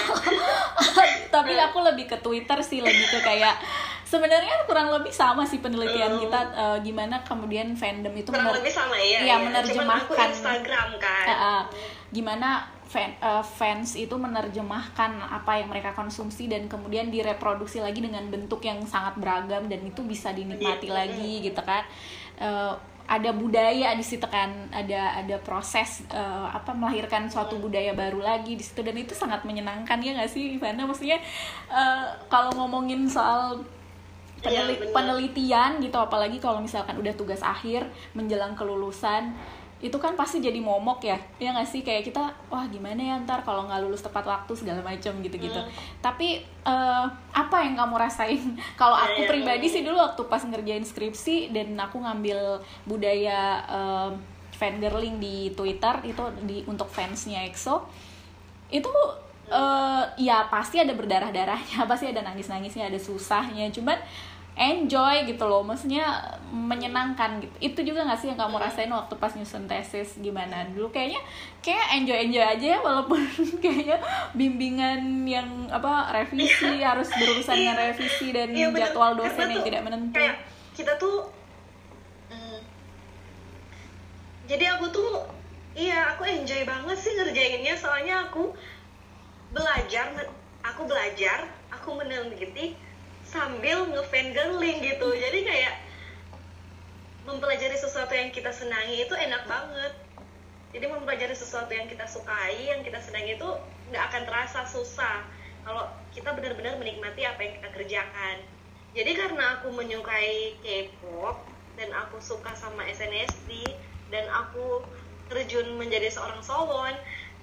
(laughs) tapi aku lebih ke Twitter sih lebih ke kayak sebenarnya kurang lebih sama sih penelitian Hmm. kita eh, gimana kemudian fandom itu kurang lebih sama ya, Iya, ya. menerjemahkan. Cuman aku Instagram kan Eh, eh, gimana fan, eh, fans itu menerjemahkan apa yang mereka konsumsi dan kemudian direproduksi lagi dengan bentuk yang sangat beragam dan itu bisa dinikmati Iya. lagi gitu kan Eh, ada budaya di situ kan ada ada proses eh, apa melahirkan suatu budaya baru lagi di situ. Dan itu sangat menyenangkan ya nggak sih Ivana? Maksudnya eh, kalau ngomongin soal peneli- Iya, penelitian gitu apalagi kalau misalkan udah tugas akhir menjelang kelulusan itu kan pasti jadi momok ya ya nggak sih kayak kita wah gimana ya ntar kalau nggak lulus tepat waktu segala macam gitu-gitu Hmm. tapi eh, apa yang kamu rasain (laughs) kalau Iya, aku iya, pribadi iya. sih dulu waktu pas ngerjain skripsi dan aku ngambil budaya eh, fangirling di Twitter itu di untuk fansnya EXO itu eh ya pasti ada berdarah darahnya (laughs) pasti ada nangis nangisnya ada susahnya cuman enjoy gitu loh maksudnya menyenangkan gitu. Itu juga gak sih yang kamu rasain waktu pas nyusun tesis gimana? Dulu kayaknya kayak enjoy enjoy aja ya walaupun (laughs) kayaknya bimbingan yang apa revisi harus berurusan dengan Iya. revisi dan Iya, bener. jadwal dosen Karena yang tuh tidak menentu. kayak kita tuh mm, jadi aku tuh iya aku enjoy banget sih ngerjainnya. Soalnya aku belajar aku belajar aku meneliti sambil ngefangirling gitu. Jadi kayak mempelajari sesuatu yang kita senangi itu enak banget. Jadi mempelajari sesuatu yang kita sukai yang kita senangi itu nggak akan terasa susah kalau kita benar-benar menikmati apa yang kita kerjakan. Jadi karena aku menyukai K-pop dan aku suka sama SNSD dan aku terjun menjadi seorang sowon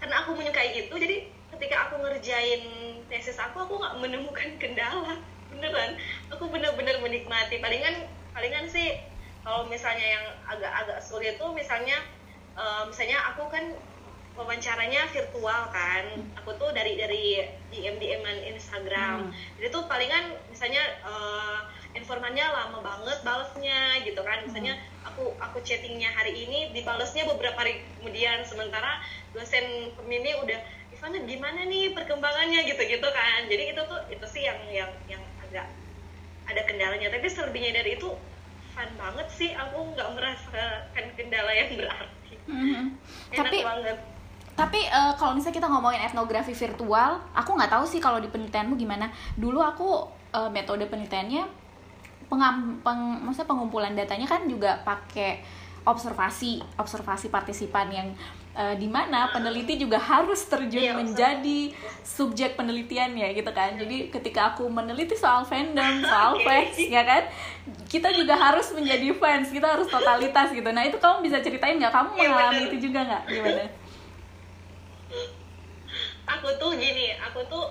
karena aku menyukai itu jadi ketika aku ngerjain tesis aku aku nggak menemukan kendala beneran. Aku bener-bener menikmati. Palingan palingan sih kalau misalnya yang agak-agak sulit tuh misalnya eh, misalnya aku kan wawancaranya virtual kan. Aku tuh dari dari DM DM-an Instagram. Hmm. jadi tuh palingan misalnya eh, informannya lama banget balesnya gitu kan. Misalnya aku aku chattingnya hari ini dibalesnya beberapa hari kemudian. Sementara dosen pembimbing udah Ivana gimana nih perkembangannya? Gitu-gitu kan. Jadi itu tuh itu sih yang yang yang agak ada kendalanya tapi selebihnya dari itu fun banget sih aku nggak merasakan kendala yang berarti Mhm. enak tapi banget Tapi eh, kalau misalnya kita ngomongin etnografi virtual, aku nggak tahu sih kalau di penelitianmu gimana. Dulu aku eh, metode penelitiannya pengam, peng, maksudnya pengumpulan datanya kan juga pakai observasi, observasi partisipan yang eh, di mana peneliti juga harus terjun Iya, menjadi subjek penelitiannya gitu kan. Jadi ketika aku meneliti soal fandom, (laughs) soal fans ya kan, kita juga harus menjadi fans, kita harus totalitas gitu. Nah itu kamu bisa ceritain nggak? Kamu Iya, mengalami bener. itu juga nggak? Gimana? aku tuh gini aku tuh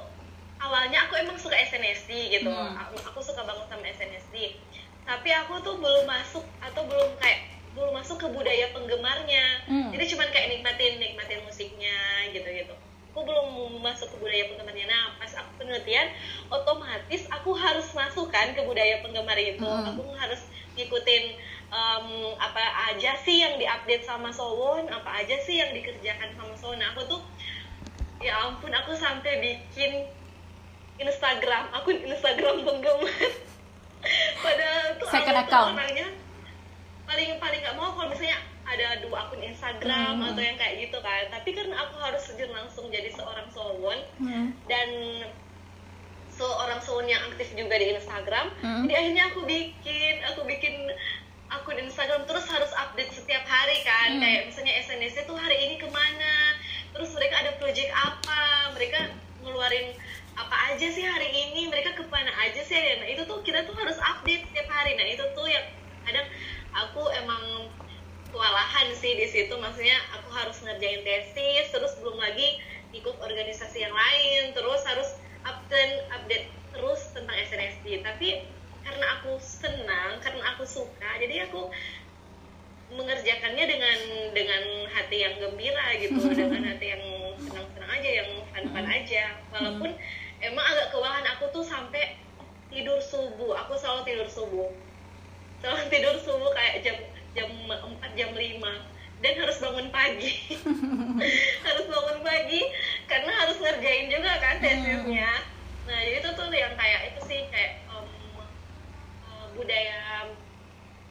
awalnya aku emang suka SNSD gitu Hmm. aku, aku suka banget sama SNSD tapi aku tuh belum masuk atau belum kayak belum masuk ke budaya penggemarnya. Hmm. jadi cuman kayak nikmatin nikmatin musiknya gitu gitu aku belum masuk ke budaya penggemarnya. Nah pas aku penelitian otomatis aku harus masukkan ke budaya penggemar itu. Hmm. aku harus ngikutin em, apa aja sih yang diupdate sama Sowon apa aja sih yang dikerjakan sama Sowon. Nah, aku tuh ya ampun aku sampai bikin Instagram akun Instagram penggemar. (laughs) Padahal tuh Second aku tuh orangnya paling paling nggak mau kalau misalnya ada dua akun Instagram Hmm. atau yang kayak gitu kan tapi karena aku harus terjun langsung jadi seorang Sowon Hmm. dan seorang Sowon yang aktif juga di Instagram Hmm. jadi akhirnya aku bikin aku bikin akun Instagram terus harus update setiap hari kan Hmm. kayak misalnya SNSD tuh hari ini ke mana terus mereka ada project apa mereka ngeluarin apa aja sih hari ini mereka ke mana aja sih nah itu tuh kita tuh harus update setiap hari nah itu tuh yang kadang aku emang kewalahan sih di situ. Maksudnya aku harus ngerjain tesis terus belum lagi ikut organisasi yang lain. Terus harus update update terus tentang SNSD tapi karena aku senang karena aku suka jadi aku mengerjakannya dengan dengan hati yang gembira gitu. (laughs) Dengan hati yang senang-senang aja yang fun-fun aja. Walaupun emang agak kewalahan aku tuh sampai tidur subuh. Aku selalu tidur subuh selalu tidur subuh kayak jam jam 4 jam 5 dan harus bangun pagi. (laughs) Harus bangun pagi karena harus ngerjain juga kan tesisnya nah jadi itu tuh yang kayak itu sih kayak em, budaya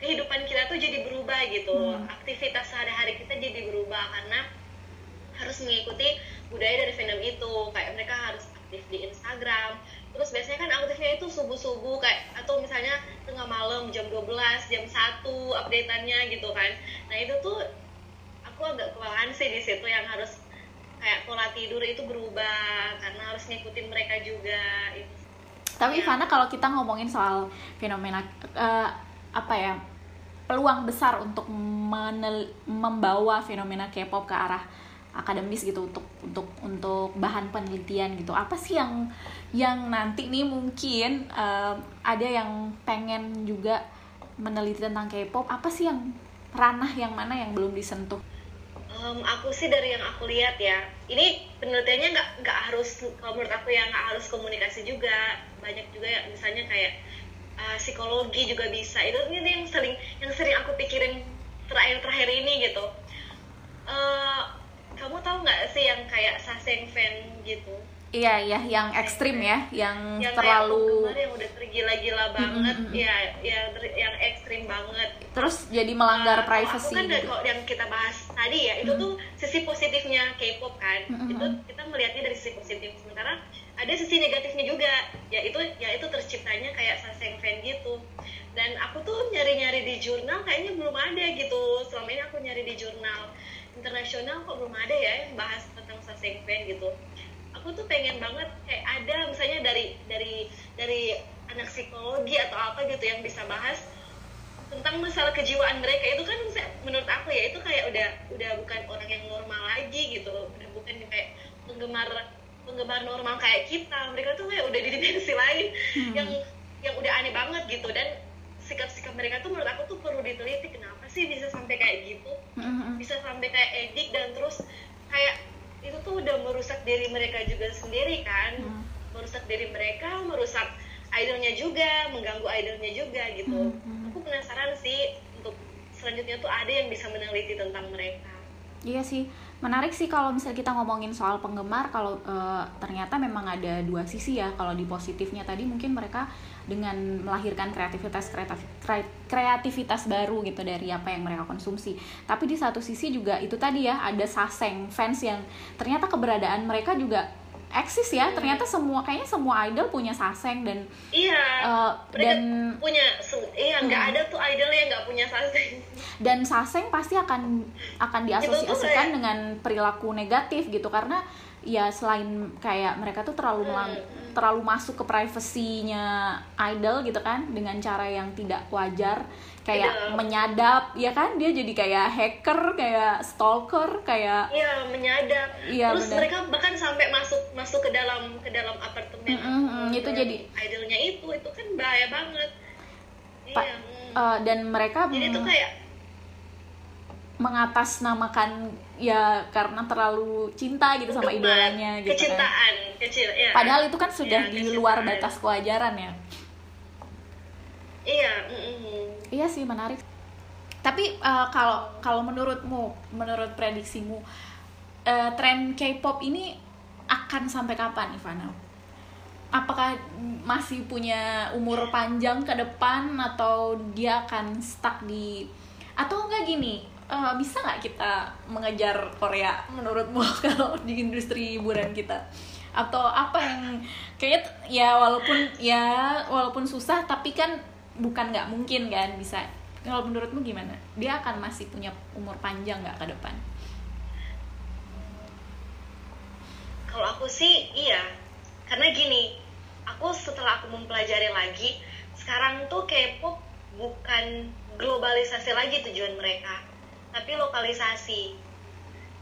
kehidupan kita tuh jadi berubah gitu. Hmm. aktivitas sehari-hari kita jadi berubah karena harus mengikuti budaya dari fandom itu. Kayak mereka harus aktif di Instagram terus biasanya kan aktifnya itu subuh-subuh kayak atau misalnya tengah malam jam 12 jam 1 updateannya gitu kan nah itu tuh aku agak kewalahan sih di situ yang harus kayak pola tidur itu berubah karena harus ngikutin mereka juga itu Tapi Ya. Ivana kalau kita ngomongin soal fenomena eh, apa ya peluang besar untuk menel- membawa fenomena K-pop ke arah akademis gitu untuk untuk untuk bahan penelitian gitu apa sih yang yang nanti nih mungkin eh, ada yang pengen juga meneliti tentang K-pop apa sih yang ranah yang mana yang belum disentuh Em, aku sih dari yang aku lihat ya, ini penelitiannya nggak nggak harus kalau menurut aku ya nggak harus komunikasi juga, banyak juga ya misalnya kayak uh, psikologi juga bisa. Itu ini yang sering yang sering aku pikirin terakhir-terakhir ini gitu. Eh, kamu tahu nggak sih yang kayak saseng fan gitu? iya iya yang ekstrim ya yang, yang terlalu yang udah tergila-gila banget, mm, mm. ya yang yang ekstrim banget. terus jadi melanggar Uh, privacy Aku kan gitu. yang kita bahas tadi ya, itu Mm. tuh sisi positifnya K-pop kan. Mm, mm, Itu kita melihatnya dari sisi positif. Sementara ada sisi negatifnya juga, yaitu yaitu terciptanya kayak saseng fan gitu. Dan aku tuh nyari-nyari di jurnal kayaknya belum ada gitu. Selama ini aku nyari di jurnal internasional kok belum ada ya yang bahas tentang saseng fan gitu. Aku tuh pengen banget kayak ada misalnya dari dari dari anak psikologi atau apa gitu yang bisa bahas tentang masalah kejiwaan mereka itu kan menurut aku ya itu kayak udah udah bukan orang yang normal lagi gitu udah bukan kayak penggemar penggemar normal kayak kita mereka tuh kayak udah di dimensi lain Hmm. yang yang udah aneh banget gitu dan sikap-sikap mereka tuh menurut aku tuh perlu diteliti kenapa sih bisa sampai kayak gitu Mm-mm. bisa sampai kayak edik dan terus kayak itu tuh udah merusak diri mereka juga sendiri kan Hmm. merusak diri mereka merusak idolnya juga mengganggu idolnya juga gitu Hmm, hmm. aku penasaran sih untuk selanjutnya tuh ada yang bisa meneliti tentang mereka Iya sih, menarik sih kalau misalnya kita ngomongin soal penggemar, kalau eh, ternyata memang ada dua sisi ya. Kalau di positifnya tadi mungkin mereka dengan melahirkan kreativitas kreativitas baru gitu dari apa yang mereka konsumsi. Tapi di satu sisi juga itu tadi ya ada saseng fans yang ternyata keberadaan mereka juga eksis ya. Ternyata semua kayaknya semua idol punya saseng dan iya mereka dan punya iya nggak Hmm. ada tuh idol yang nggak punya saseng dan saseng pasti akan akan diasosiasikan dengan perilaku negatif gitu karena ya selain kayak mereka tuh terlalu melang- Hmm. terlalu masuk ke privasinya idol gitu kan dengan cara yang tidak wajar kayak Tidak. menyadap ya kan dia jadi kayak hacker kayak stalker kayak iya menyadap Iya, terus benar. mereka bahkan sampai masuk masuk ke dalam ke dalam apartemen Mm, mm, mm, itu jadi- idolnya itu itu kan bahaya banget Pa- iya mm. eh, dan mereka jadi itu kayak mengatasnamakan ya karena terlalu cinta gitu sama idolanya gitu kan kecintaan kecil ya Padahal itu kan sudah Iya, di luar batas kewajaran ya. iya mm, mm. Iya sih menarik. Tapi eh, kalau kalau menurutmu, menurut prediksimu, eh, tren K-pop ini akan sampai kapan, Ivana? Apakah masih punya umur panjang ke depan atau dia akan stuck di atau enggak gini? Eh, bisa nggak kita mengejar Korea menurutmu (laughs) kalau di industri hiburan kita? Atau apa yang kayaknya ya walaupun ya walaupun susah tapi kan bukan nggak mungkin kan bisa. Kalau menurutmu gimana? Dia akan masih punya umur panjang nggak ke depan? Kalau aku sih iya, karena gini, aku setelah aku mempelajari lagi, sekarang tuh K-pop bukan globalisasi lagi tujuan mereka, tapi lokalisasi.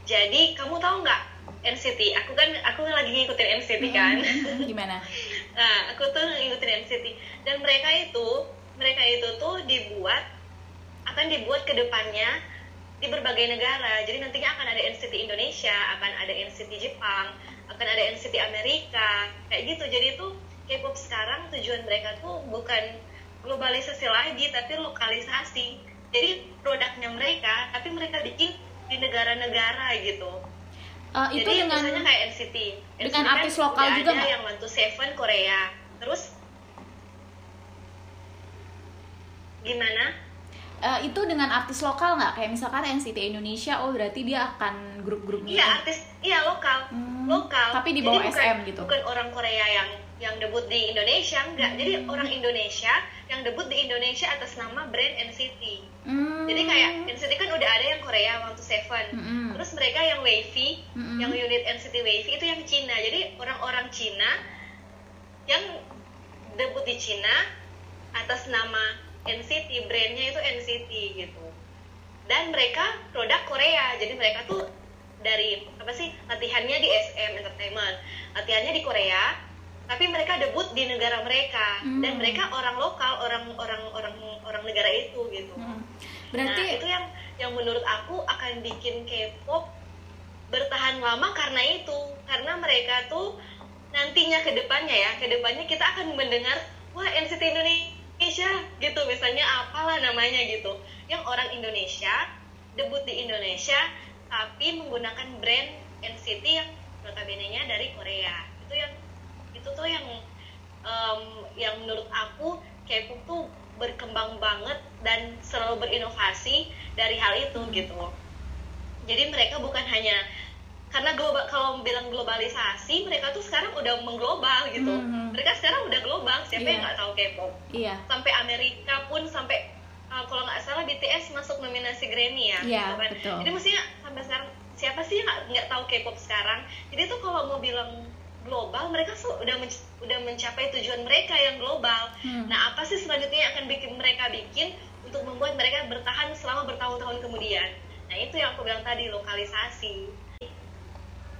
Jadi kamu tahu nggak NCT? Aku kan aku lagi ngikutin NCT kan. gimana (laughs) Nah, aku tuh ngikutin NCT dan mereka itu mereka itu tuh dibuat akan dibuat ke depannya di berbagai negara. Jadi nantinya akan ada NCT Indonesia, akan ada NCT Jepang, akan ada NCT Amerika, kayak gitu. Jadi itu K-pop sekarang tujuan mereka tuh bukan globalisasi lagi, tapi lokalisasi. Jadi produknya mereka, tapi mereka bikin di negara-negara gitu. Eh, itu Jadi dengan misalnya kayak NCT, dengan NCT kan artis lokal juga ada yang to Seven Korea, terus gimana? Eh, itu dengan artis lokal nggak? Kayak misalkan NCT Indonesia oh berarti dia akan grup-grup iya artis iya lokal. Hmm, lokal. tapi di Jadi bawah bukan- SM gitu. bukan orang Korea yang yang debut di Indonesia enggak. Hmm. jadi orang Indonesia yang debut di Indonesia atas nama brand NCT Hmm. jadi kayak NCT kan udah ada yang Korea waktu Seven. Mm-mm. terus mereka yang Wavy yang unit NCT Wavy itu yang Cina. Jadi orang-orang Cina yang debut di Cina atas nama NCT brandnya itu NCT gitu. Dan mereka produk Korea. Jadi mereka tuh dari apa sih latihannya di SM Entertainment. Latihannya di Korea tapi mereka debut di negara mereka dan Hmm. mereka orang lokal orang orang orang orang negara itu gitu Hmm. Nah, berarti itu yang yang menurut aku akan bikin K-pop bertahan lama karena itu. Karena mereka tuh nantinya ke depannya ya, ke depannya kita akan mendengar wah NCT Indonesia gitu misalnya apalah namanya gitu. Yang orang Indonesia debut di Indonesia tapi menggunakan brand NCT yang notabene-nya dari Korea. Itu yang itu tuh yang em, yang menurut aku K-pop tuh berkembang banget dan selalu berinovasi dari hal itu gitu. Jadi mereka bukan hanya karena global kalau bilang globalisasi mereka tuh sekarang udah mengglobal gitu. Mhm. Mereka sekarang udah global. Siapa yang Iya. nggak tahu K-pop? iya Sampai Amerika pun sampai uh, kalau nggak salah BTS masuk nominasi Grammy ya. Iya, gitu kan. betul. Jadi mestinya sampai sekarang siapa sih yang nggak nggak tahu K-pop sekarang? Jadi tuh kalau mau bilang global mereka tuh udah men- udah mencapai tujuan mereka yang global. Hmm. Nah, apa sih selanjutnya yang akan bikin mereka bikin untuk membuat mereka bertahan selama bertahun-tahun kemudian? Nah, itu yang aku bilang tadi lokalisasi.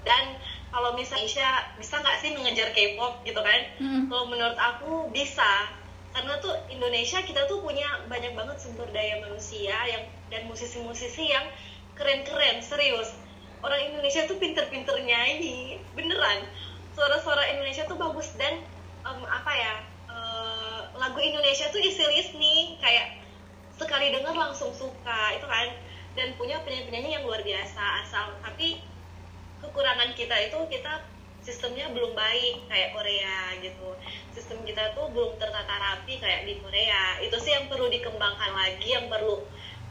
Dan kalau misalnya Indonesia bisa nggak sih mengejar K-pop gitu kan? Hmm. Kalau menurut aku bisa, karena tuh Indonesia kita tuh punya banyak banget sumber daya manusia yang dan musisi-musisi yang keren-keren, serius. Orang Indonesia tuh pinter-pinter nyanyi, beneran. Suara-suara Indonesia tuh bagus dan em, apa ya? eh, lagu Indonesia tuh easy listening, kayak sekali denger langsung suka itu kan. Dan punya penyanyi-penyanyi yang luar biasa asal tapi kekurangan kita itu kita sistemnya belum baik kayak Korea gitu sistem kita tuh belum tertata rapi kayak di Korea itu sih yang perlu dikembangkan lagi yang perlu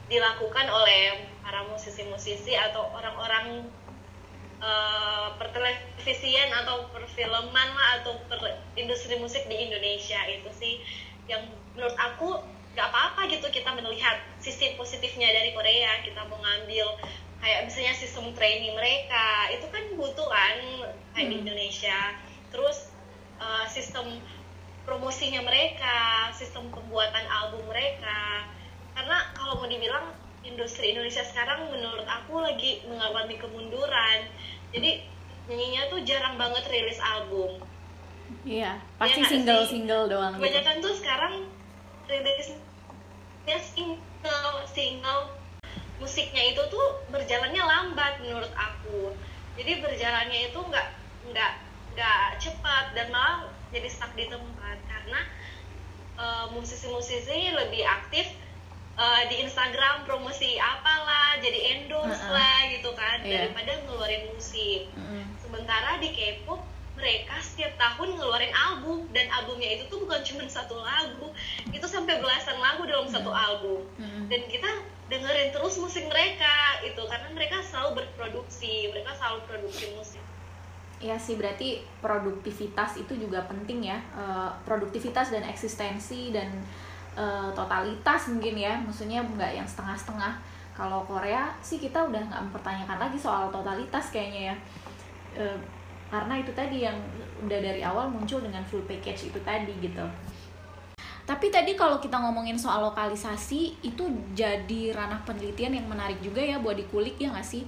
dilakukan oleh para musisi-musisi atau orang-orang eh, pertelevisian atau perfilman lah atau per industri musik di Indonesia itu sih. Yang menurut aku nggak apa-apa gitu kita melihat sisi positifnya dari Korea. Kita mau ngambil kayak misalnya sistem training mereka itu kan butuh kan kayak di Hmm. Indonesia. Terus eh, sistem promosinya mereka sistem pembuatan album mereka. Karena kalau mau dibilang industri Indonesia sekarang menurut aku lagi mengalami kemunduran. Jadi nyanyinya tuh jarang banget rilis album. Iya pasti nggak single sih? single doang gitu. Kebanyakan tuh sekarang rilisnya single single. Musiknya itu tuh berjalannya lambat menurut aku. Jadi berjalannya itu nggak nggak nggak cepat dan malah jadi stuck di tempat. Karena eh, musisi-musisi lebih aktif eh, di Instagram promosi apalah jadi endorse Heeh. lah gitu kan Iya. daripada ngeluarin musik Mm-mm. Sementara di K-pop mereka setiap tahun ngeluarin album dan albumnya itu tuh bukan cuma satu lagu, itu sampai belasan lagu dalam satu album. Mm-mm. Dan kita dengerin terus musik mereka itu karena mereka selalu berproduksi, mereka selalu produksi musik. Iya sih berarti produktivitas itu juga penting ya Eh, produktivitas dan eksistensi dan eh, totalitas mungkin ya maksudnya nggak yang setengah-setengah. Kalau Korea sih kita udah nggak mempertanyakan lagi soal totalitas kayaknya ya. Eh, karena itu tadi yang udah dari awal muncul dengan full package itu tadi gitu. Tapi tadi kalau kita ngomongin soal lokalisasi itu jadi ranah penelitian yang menarik juga ya buat dikulik ya nggak sih?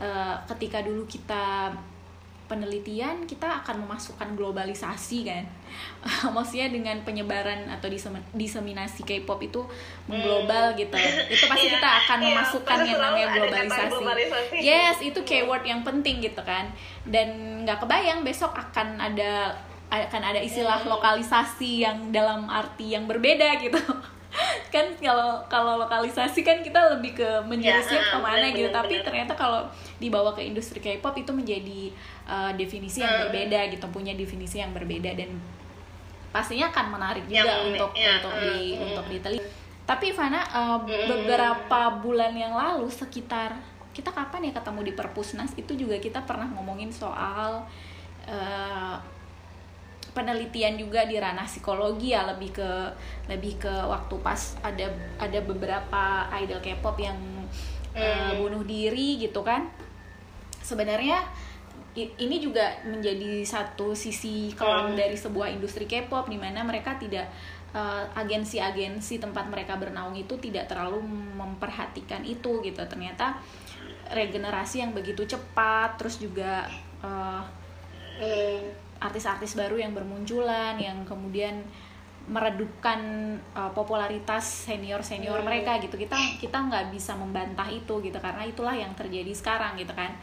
Eh, ketika dulu kita penelitian kita akan memasukkan globalisasi kan? (laughs) Maksudnya dengan penyebaran atau disem- diseminasi K-pop itu mengglobal gitu. Itu pasti Iya, kita akan iya, memasukkan yang namanya globalisasi. globalisasi. yes itu keyword yang penting gitu kan. Dan nggak kebayang besok akan ada akan ada istilah Hmm. lokalisasi yang dalam arti yang berbeda gitu. (laughs) Kan kalau kalau lokalisasi kan kita lebih ke menjurusnya Ya, ke mana bener, gitu. bener, tapi bener. ternyata kalau dibawa ke industri K-pop itu menjadi uh, definisi yang Hmm. berbeda gitu punya definisi yang berbeda dan pastinya akan menarik juga Yang- untuk ya, untuk hmm, di hmm. untuk diteliti tapi Ivana uh, beberapa bulan yang lalu sekitar kita kapan ya ketemu di Perpusnas itu juga kita pernah ngomongin soal uh, penelitian juga di ranah psikologi ya lebih ke lebih ke waktu pas ada ada beberapa idol K-pop yang uh, bunuh diri gitu kan sebenarnya ini juga menjadi satu sisi kelam dari sebuah industri K-pop di mana mereka tidak uh, agensi-agensi tempat mereka bernaung itu tidak terlalu memperhatikan itu gitu. Ternyata regenerasi yang begitu cepat terus juga uh, artis-artis baru yang bermunculan yang kemudian meredupkan uh, popularitas senior senior mereka gitu. Kita kita nggak bisa membantah itu gitu karena itulah yang terjadi sekarang gitu kan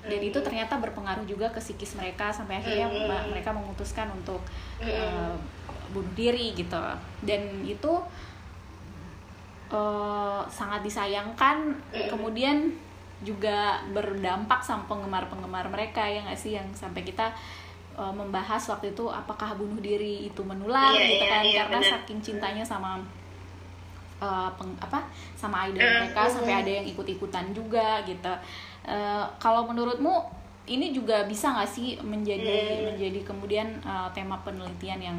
dan itu ternyata berpengaruh juga ke psikis mereka sampai akhirnya mereka memutuskan untuk uh, bunuh diri gitu. Dan itu uh, sangat disayangkan kemudian juga berdampak sama penggemar-penggemar mereka ya nggak sih? Yang sampai kita uh, membahas waktu itu apakah bunuh diri itu menular Iya, gitu iya, kan? iya, karena benar. saking cintanya sama uh, peng, apa? sama idol mereka sampai ada yang ikut-ikutan juga gitu Uh, kalau menurutmu ini juga bisa nggak sih menjadi menjadi kemudian uh, tema penelitian yang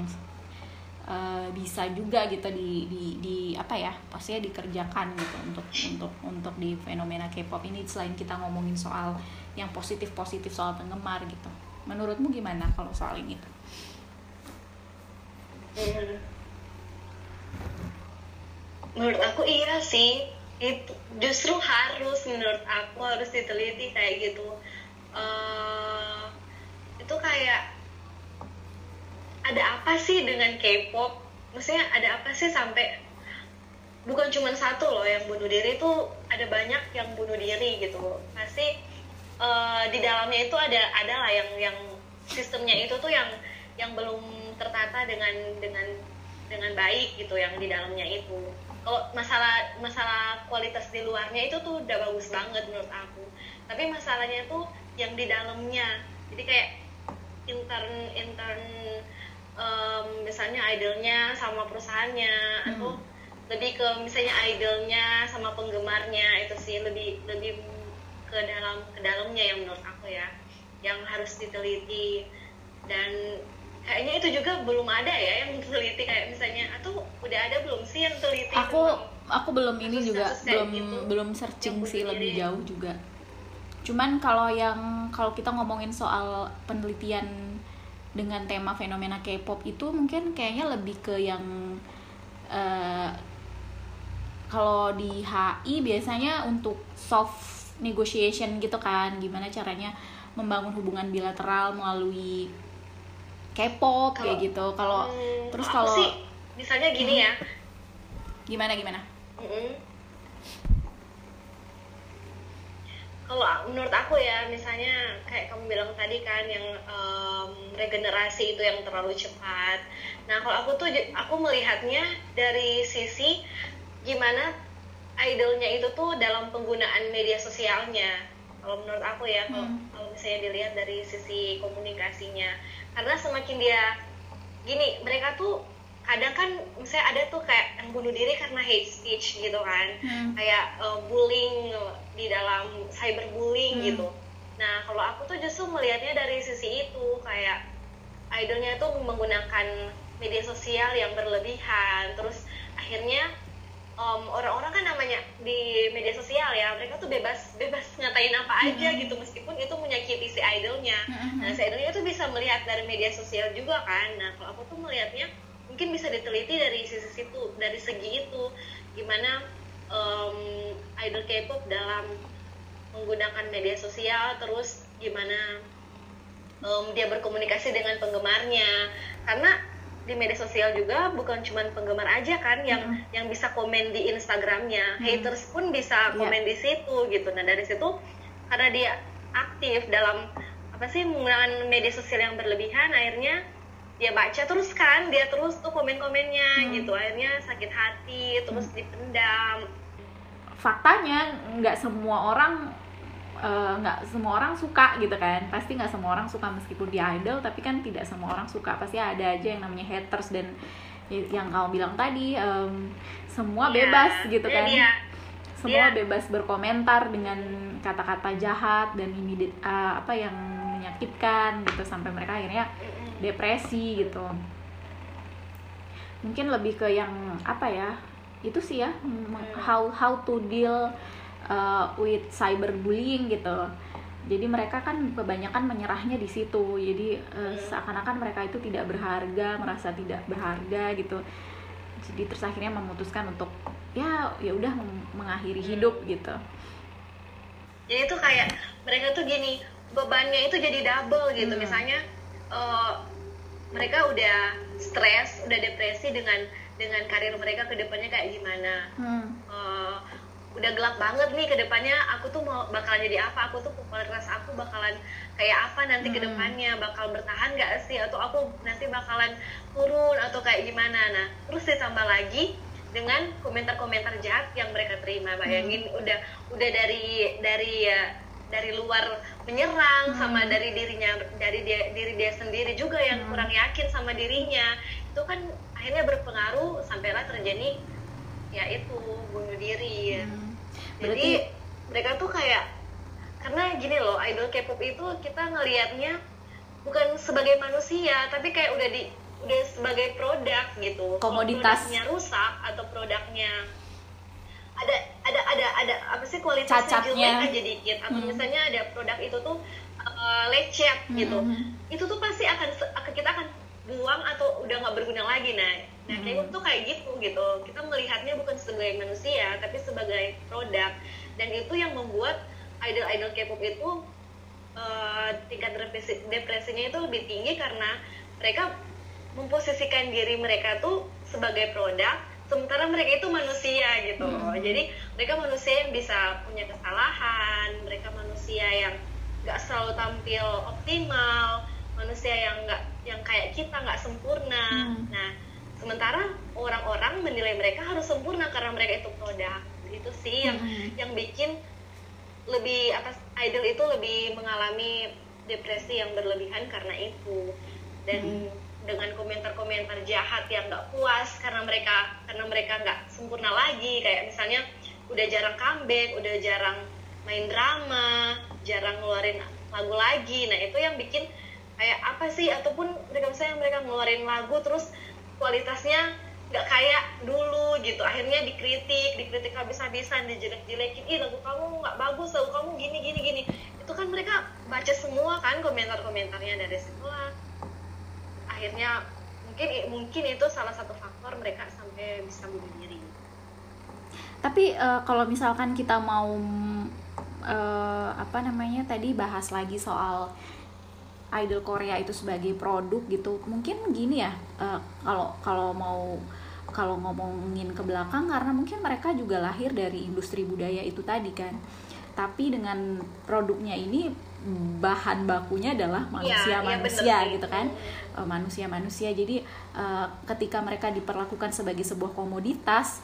uh, bisa juga gitu di, di di apa ya pastinya dikerjakan gitu untuk untuk untuk di fenomena K-pop ini selain kita ngomongin soal yang positif positif soal penggemar gitu menurutmu gimana kalau soal ini Hmm. Menurut aku iya sih. Itu justru harus menurut aku harus diteliti kayak gitu. Eh, itu kayak ada apa sih dengan K-pop? Maksudnya ada apa sih sampai bukan cuma satu loh yang bunuh diri itu ada banyak yang bunuh diri gitu. Pasti eh, di dalamnya itu ada ada lah yang yang sistemnya itu tuh yang yang belum tertata dengan dengan dengan baik gitu yang di dalamnya itu kalau masalah masalah kualitas di luarnya itu tuh udah bagus banget menurut aku. Tapi masalahnya tuh yang di dalamnya. Jadi kayak intern intern em, misalnya idolnya sama perusahaannya atau lebih ke misalnya idolnya sama penggemarnya itu sih lebih lebih ke dalam ke dalamnya yang menurut aku ya yang harus diteliti. Dan kayaknya itu juga belum ada ya yang teliti kayak misalnya atau udah ada belum sih yang teliti? Aku aku belum ini kasus- juga kasus belum gitu, belum searching sih lebih jauh juga. Cuman kalau yang kalau kita ngomongin soal penelitian dengan tema fenomena K-pop itu mungkin kayaknya lebih ke yang eh, kalau di HI biasanya untuk soft negotiation gitu kan gimana caranya membangun hubungan bilateral melalui K-pop kayak gitu kalau Hmm, terus kalau sih misalnya gini ya gimana gimana Mm-mm. Kalau menurut aku ya, misalnya kayak kamu bilang tadi kan yang em, regenerasi itu yang terlalu cepat. Nah, kalau aku tuh aku melihatnya dari sisi gimana idolnya itu tuh dalam penggunaan media sosialnya. Kalau menurut aku ya, kalau Hmm. kalau misalnya dilihat dari sisi komunikasinya, karena semakin dia gini, mereka tuh kadang kan misalnya ada tuh kayak yang bunuh diri karena hate speech gitu kan Hmm. kayak uh, bullying di dalam cyberbullying Hmm. gitu nah kalau aku tuh justru melihatnya dari sisi itu kayak idolnya tuh menggunakan media sosial yang berlebihan terus akhirnya um, orang-orang kan namanya di media sosial ya mereka tuh bebas bebas ngatain apa aja gitu meskipun itu menyakiti si idolnya. Mhm. nah si idolnya tuh bisa melihat dari media sosial juga kan. Nah kalau aku tuh melihatnya mungkin bisa diteliti dari sisi situ dari segi itu. Gimana um, idol K-pop dalam menggunakan media sosial terus gimana um, dia berkomunikasi dengan penggemarnya. Karena di media sosial juga bukan cuma penggemar aja kan yang yang bisa komen di Instagramnya. Haters pun bisa Iya. komen di situ gitu. Nah dari situ karena dia aktif dalam apa sih menggunakan media sosial yang berlebihan akhirnya dia baca terus kan dia terus tuh komen-komennya gitu. Akhirnya sakit hati terus dipendam. Faktanya nggak semua orang eh, nggak semua orang suka gitu kan. Pasti nggak semua orang suka meskipun dia idol tapi kan tidak semua orang suka. Pasti ada aja yang namanya haters dan yang kamu bilang tadi um, semua Iya, bebas gitu iya, kan. dia. semua Dia- bebas berkomentar dengan kata-kata jahat dan ini uh, apa yang menyakitkan gitu sampai mereka akhirnya depresi gitu. Mungkin lebih ke yang apa ya itu sih ya m- how how to deal uh, with cyberbullying gitu. Jadi mereka kan kebanyakan menyerahnya di situ. Jadi uh, seakan-akan mereka itu tidak berharga merasa tidak berharga gitu. Jadi terus akhirnya memutuskan untuk ya ya udah mengakhiri hidup gitu. Jadi itu kayak mereka tuh gini bebannya itu jadi double gitu. Hmm. misalnya eh, mereka udah stres udah depresi dengan dengan karir mereka ke depannya kayak gimana. Hmm. Eh, udah gelap banget nih ke depannya. Aku tuh mau bakalan jadi apa? Aku tuh popularitas aku bakalan kayak apa nanti ke Hmm. depannya? Bakal bertahan gak sih? Atau aku nanti bakalan turun atau kayak gimana? Nah terus ditambah lagi dengan komentar-komentar jahat yang mereka terima. Bayangin udah udah dari dari ya dari luar menyerang sama dari dirinya dari dia diri dia sendiri juga yang kurang yakin sama dirinya. Itu kan akhirnya berpengaruh sampailah terjadi ya itu bunuh diri Hmm. jadi mereka tuh kayak karena gini loh idol K-pop itu kita ngelihatnya bukan sebagai manusia tapi kayak udah di udah sebagai produk gitu Kalau Komoditas. produknya rusak atau produknya ada ada ada ada apa sih kualitasnya Cacatnya. jelek aja dikit atau misalnya ada produk itu tuh uh, lecet gitu Hmm. itu tuh pasti akan kita akan buang atau udah nggak berguna lagi nah nah Hmm. K-pop tuh kayak gitu gitu. Kita melihatnya bukan sebagai manusia tapi sebagai produk. Dan itu yang membuat idol-idol K-pop itu eh, tingkat depresi depresinya itu lebih tinggi karena mereka memposisikan diri mereka tuh sebagai produk sementara mereka itu manusia gitu. Loh jadi mereka manusia yang bisa punya kesalahan mereka manusia yang nggak selalu tampil optimal manusia yang nggak yang kayak kita nggak sempurna. Hmm. nah sementara orang-orang menilai mereka harus sempurna karena mereka itu produk. Itu sih yang Hmm. yang bikin lebih atas idol itu lebih mengalami depresi yang berlebihan karena itu. Dan dengan komentar-komentar jahat yang nggak puas karena mereka karena mereka nggak sempurna lagi. Kayak misalnya udah jarang comeback udah jarang main drama jarang ngeluarin lagu lagi. Nah itu yang bikin kayak apa sih? Ataupun mereka misalnya mereka ngeluarin lagu terus kualitasnya nggak kayak dulu gitu. Akhirnya dikritik dikritik habis-habisan dijelek-jelekin. Ih lagu kamu nggak bagus lagu kamu gini gini gini. Itu kan mereka baca semua kan komentar-komentarnya dari situlah akhirnya mungkin mungkin itu salah satu faktor mereka sampai bisa bunuh diri. Tapi eh, kalau misalkan kita mau eh, apa namanya tadi bahas lagi soal idol Korea itu sebagai produk gitu, mungkin gini ya eh, kalau kalau mau kalau ngomongin ke belakang karena mungkin mereka juga lahir dari industri budaya itu tadi kan. Tapi dengan produknya ini bahan bakunya adalah iya manusia-manusia bener sih. gitu kan Eh, manusia-manusia jadi eh, ketika mereka diperlakukan sebagai sebuah komoditas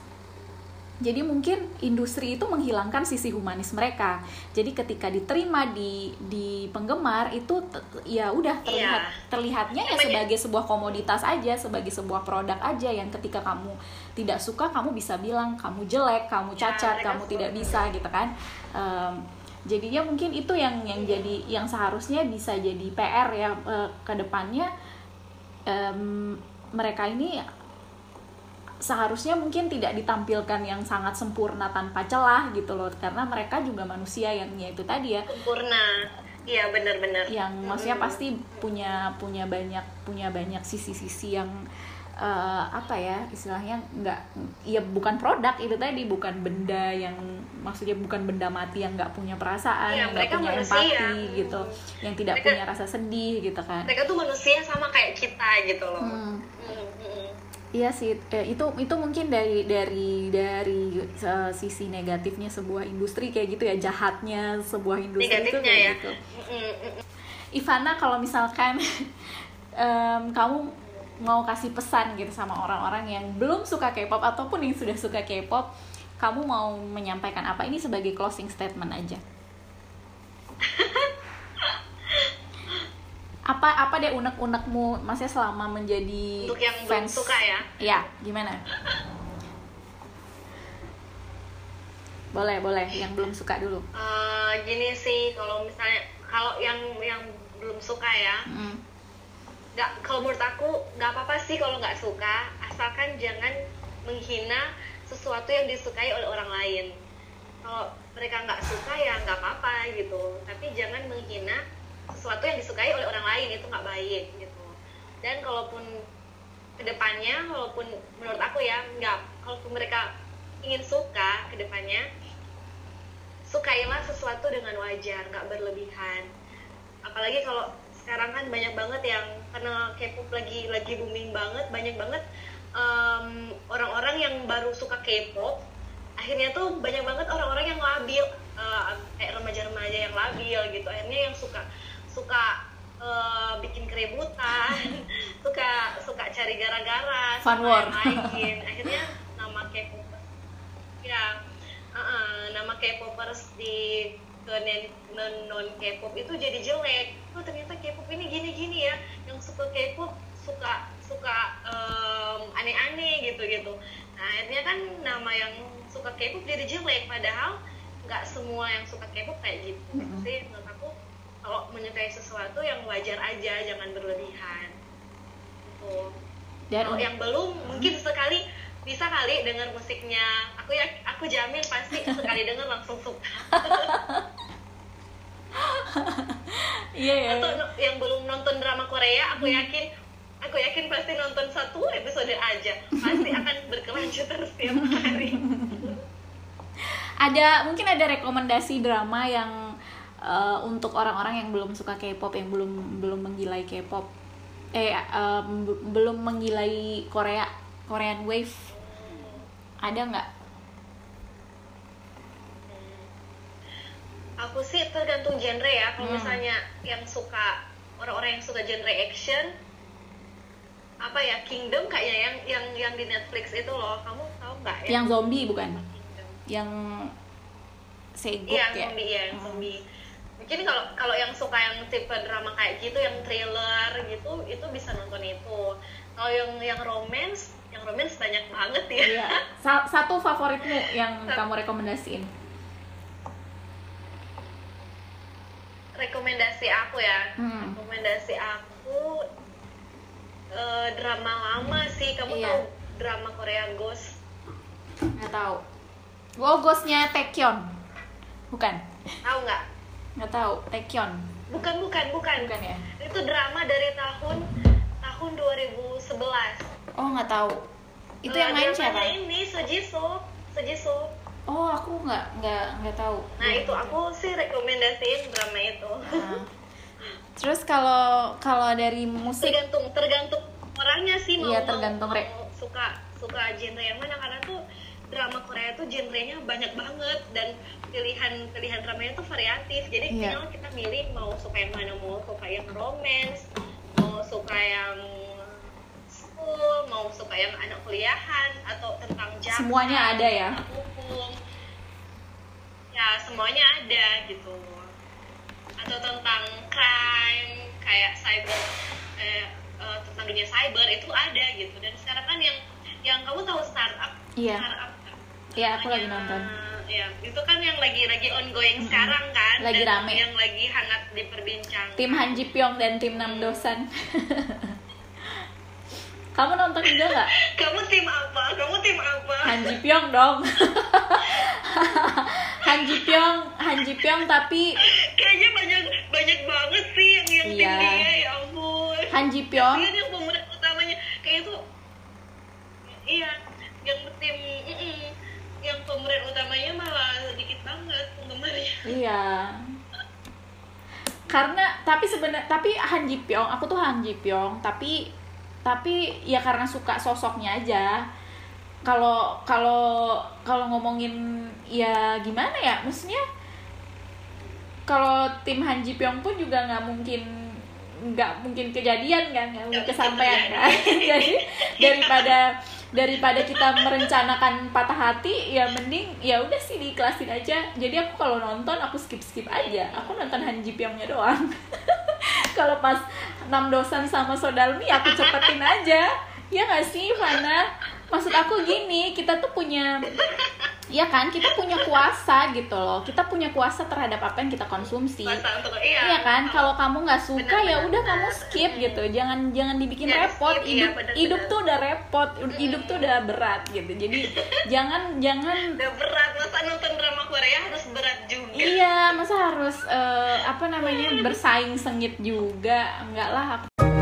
jadi mungkin industri itu menghilangkan sisi humanis mereka jadi ketika diterima di di penggemar itu ya udah terlihat Iya. terlihatnya ya sebagai sebuah komoditas aja sebagai sebuah produk aja yang ketika kamu tidak suka kamu bisa bilang kamu jelek kamu Ya, cacat mereka kamu suka. tidak bisa gitu kan Em, jadinya mungkin itu yang yang jadi yang seharusnya bisa jadi PR ya eh, ke depannya em, mereka ini seharusnya mungkin tidak ditampilkan yang sangat sempurna tanpa celah gitu loh. Karena mereka juga manusia yang ya itu tadi ya. Sempurna. Iya benar-benar. Yang maksudnya pasti punya punya banyak punya banyak sisi-sisi yang eh, apa ya istilahnya nggak ya bukan produk itu tadi bukan benda yang maksudnya bukan benda mati yang nggak punya perasaan Iya, yang nggak mereka punya manusia. empati gitu yang tidak Mereka- punya rasa sedih gitu kan. mereka tuh manusia sama kayak kita gitu loh. Hmm. Hmm, hmm. Iya sih, eh, itu itu mungkin dari dari dari eh, sisi negatifnya sebuah industri kayak gitu ya, jahatnya sebuah industri itu negatifnya kayak ya gitu. Ivana kalau misalkan (laughs) em, kamu mau kasih pesan gitu sama orang-orang yang belum suka K-pop ataupun yang sudah suka K-pop, kamu mau menyampaikan apa? Ini sebagai closing statement aja. Apa apa apa deh unek-unekmu maksudnya selama menjadi Untuk yang fans suka ya? ya gimana boleh boleh yang belum suka dulu Eh, gini sih kalau misalnya kalau yang yang belum suka ya Mm. nggak kalau menurut aku nggak apa-apa sih kalau nggak suka asalkan jangan menghina sesuatu yang disukai oleh orang lain kalau mereka nggak suka ya nggak apa-apa gitu tapi jangan menghina sesuatu yang disukai oleh orang lain itu nggak baik gitu. Dan kalaupun ke depannya walaupun menurut aku ya nggak kalaupun mereka ingin suka ke depannya sukailah sesuatu dengan wajar nggak berlebihan. Apalagi kalau sekarang kan banyak banget yang karena K-pop lagi lagi booming banget banyak banget orang-orang yang baru suka K-pop akhirnya tuh banyak banget orang-orang yang labil eh, kayak remaja-remaja yang labil gitu akhirnya yang suka suka eh, bikin keributan (laughs) suka suka cari gara-gara Fun war. (laughs) akhirnya nama K-pop ya uh-uh, nama K-popers di ke non non K-pop itu jadi jelek oh ternyata K-pop ini gini-gini ya yang suka K-pop suka suka em, aneh-aneh gitu gitu nah akhirnya kan nama yang suka K-pop jadi jelek padahal nggak semua yang suka K-pop kayak gitu Mm-mm. sih menurut aku kalau menyukai sesuatu yang wajar aja jangan berlebihan. Gitu. Dan kalau yang belum mungkin sekali bisa kali dengar musiknya. Aku ya aku jamin pasti sekali dengar langsung suka. (laughs) Iya ya atau no- yang belum nonton drama Korea aku yakin aku yakin pasti nonton satu episode aja. Pasti (laughs) akan berkelanjutan setiap hari. (laughs) Ada mungkin ada rekomendasi drama yang eh, untuk orang-orang yang belum suka K-pop yang belum belum menggilai K-pop eh be- belum menggilai Korea Korean Wave ada nggak aku sih tergantung genre ya kalau Hmm. misalnya yang suka orang-orang yang suka genre action apa ya Kingdom kayaknya yang yang yang di Netflix itu loh kamu tahu nggak ya yang zombie bukan Kingdom. yang seguk Iya, ya zombie ya, Hmm. zombie. Mungkin kalau kalau yang suka yang tipe drama kayak gitu, yang thriller gitu, itu bisa nonton itu. Kalau yang yang romance, yang romance banyak banget ya. Iya. Sa- satu favoritmu yang kamu rekomendasiin Rekomendasi aku ya, Hmm. rekomendasi aku eh, drama lama sih. Kamu Iya. tahu drama Korea Ghost? nggak tahu oh ghostnya Taekyon bukan Tahu nggak? Nggak tahu Taekyon Bukan, bukan, bukan. bukan ya Itu drama dari tahun tahun 2011. oh nggak tahu itu Eh, yang main siapa Ini Sojisoo, Sojisoo. oh aku nggak nggak nggak tahu Nah itu aku sih rekomendasiin drama itu. Nah. terus kalau kalau dari musik tergantung tergantung orangnya sih mau Iya, mau- tergantung re- mau suka suka genre yang mana karena tuh drama Korea tuh genrenya banyak banget dan pilihan pilihan dramanya tuh variatif. Jadi Iya. final kita milih mau suka yang mana mau suka yang romance, mau suka yang school, mau suka yang anak kuliahan atau tentang jaksa, Semuanya ada ya? Hukum. Ya semuanya ada gitu atau tentang crime kayak cyber eh, eh, tentang dunia cyber itu ada gitu dan sekarang kan yang yang kamu tahu startup Iya. startup? Iya, aku lagi nonton. ya itu kan yang lagi lagi ongoing sekarang kan Lagi dan rame. yang lagi hangat diperbincangkan. Tim Han Ji Pyong dan tim Nam Dosan. (laughs) Kamu nonton juga nggak? (laughs) Kamu tim apa? Kamu tim apa? Han Ji Pyong dong. (laughs) Han Ji Pyong Han Ji Pyong tapi kayaknya banyak banyak banget sih yang yang tim Iya. dia ya ampun. Han Ji Pyong. Dia yang pemeran utamanya. Kayak itu iya. tim pemeran utamanya malah sedikit banget penggemarnya Iya. Karena tapi sebenarnya tapi Han Ji Pyong, aku tuh Han Ji Pyong, tapi tapi ya karena suka sosoknya aja. Kalau kalau kalau ngomongin ya gimana ya, maksudnya kalau tim Han Ji Pyong pun juga nggak mungkin nggak mungkin kejadian kan nggak mungkin mungkin kesampaian kan (laughs) jadi daripada daripada kita merencanakan patah hati ya mending ya udah sih diikhlasin aja. Jadi aku kalau nonton aku skip skip aja. Aku nonton Han Ji Pyongnya doang. (laughs) Kalau pas enam dosan sama Sodalmi aku cepetin aja ya nggak sih Fana maksud aku gini kita tuh punya ya kan kita punya kuasa gitu loh kita punya kuasa terhadap apa yang kita konsumsi untuk iya. Iya kan, kalau kamu nggak suka ya udah kamu skip gitu. Jangan jangan dibikin repot. skip, iya, Hidup benar, hidup benar. tuh udah repot, hidup tuh udah berat gitu. Jadi (laughs) jangan jangan Udah berat masa nonton drama Korea harus berat juga. iya, masa harus eh, apa namanya bersaing sengit juga. Enggak lah, aku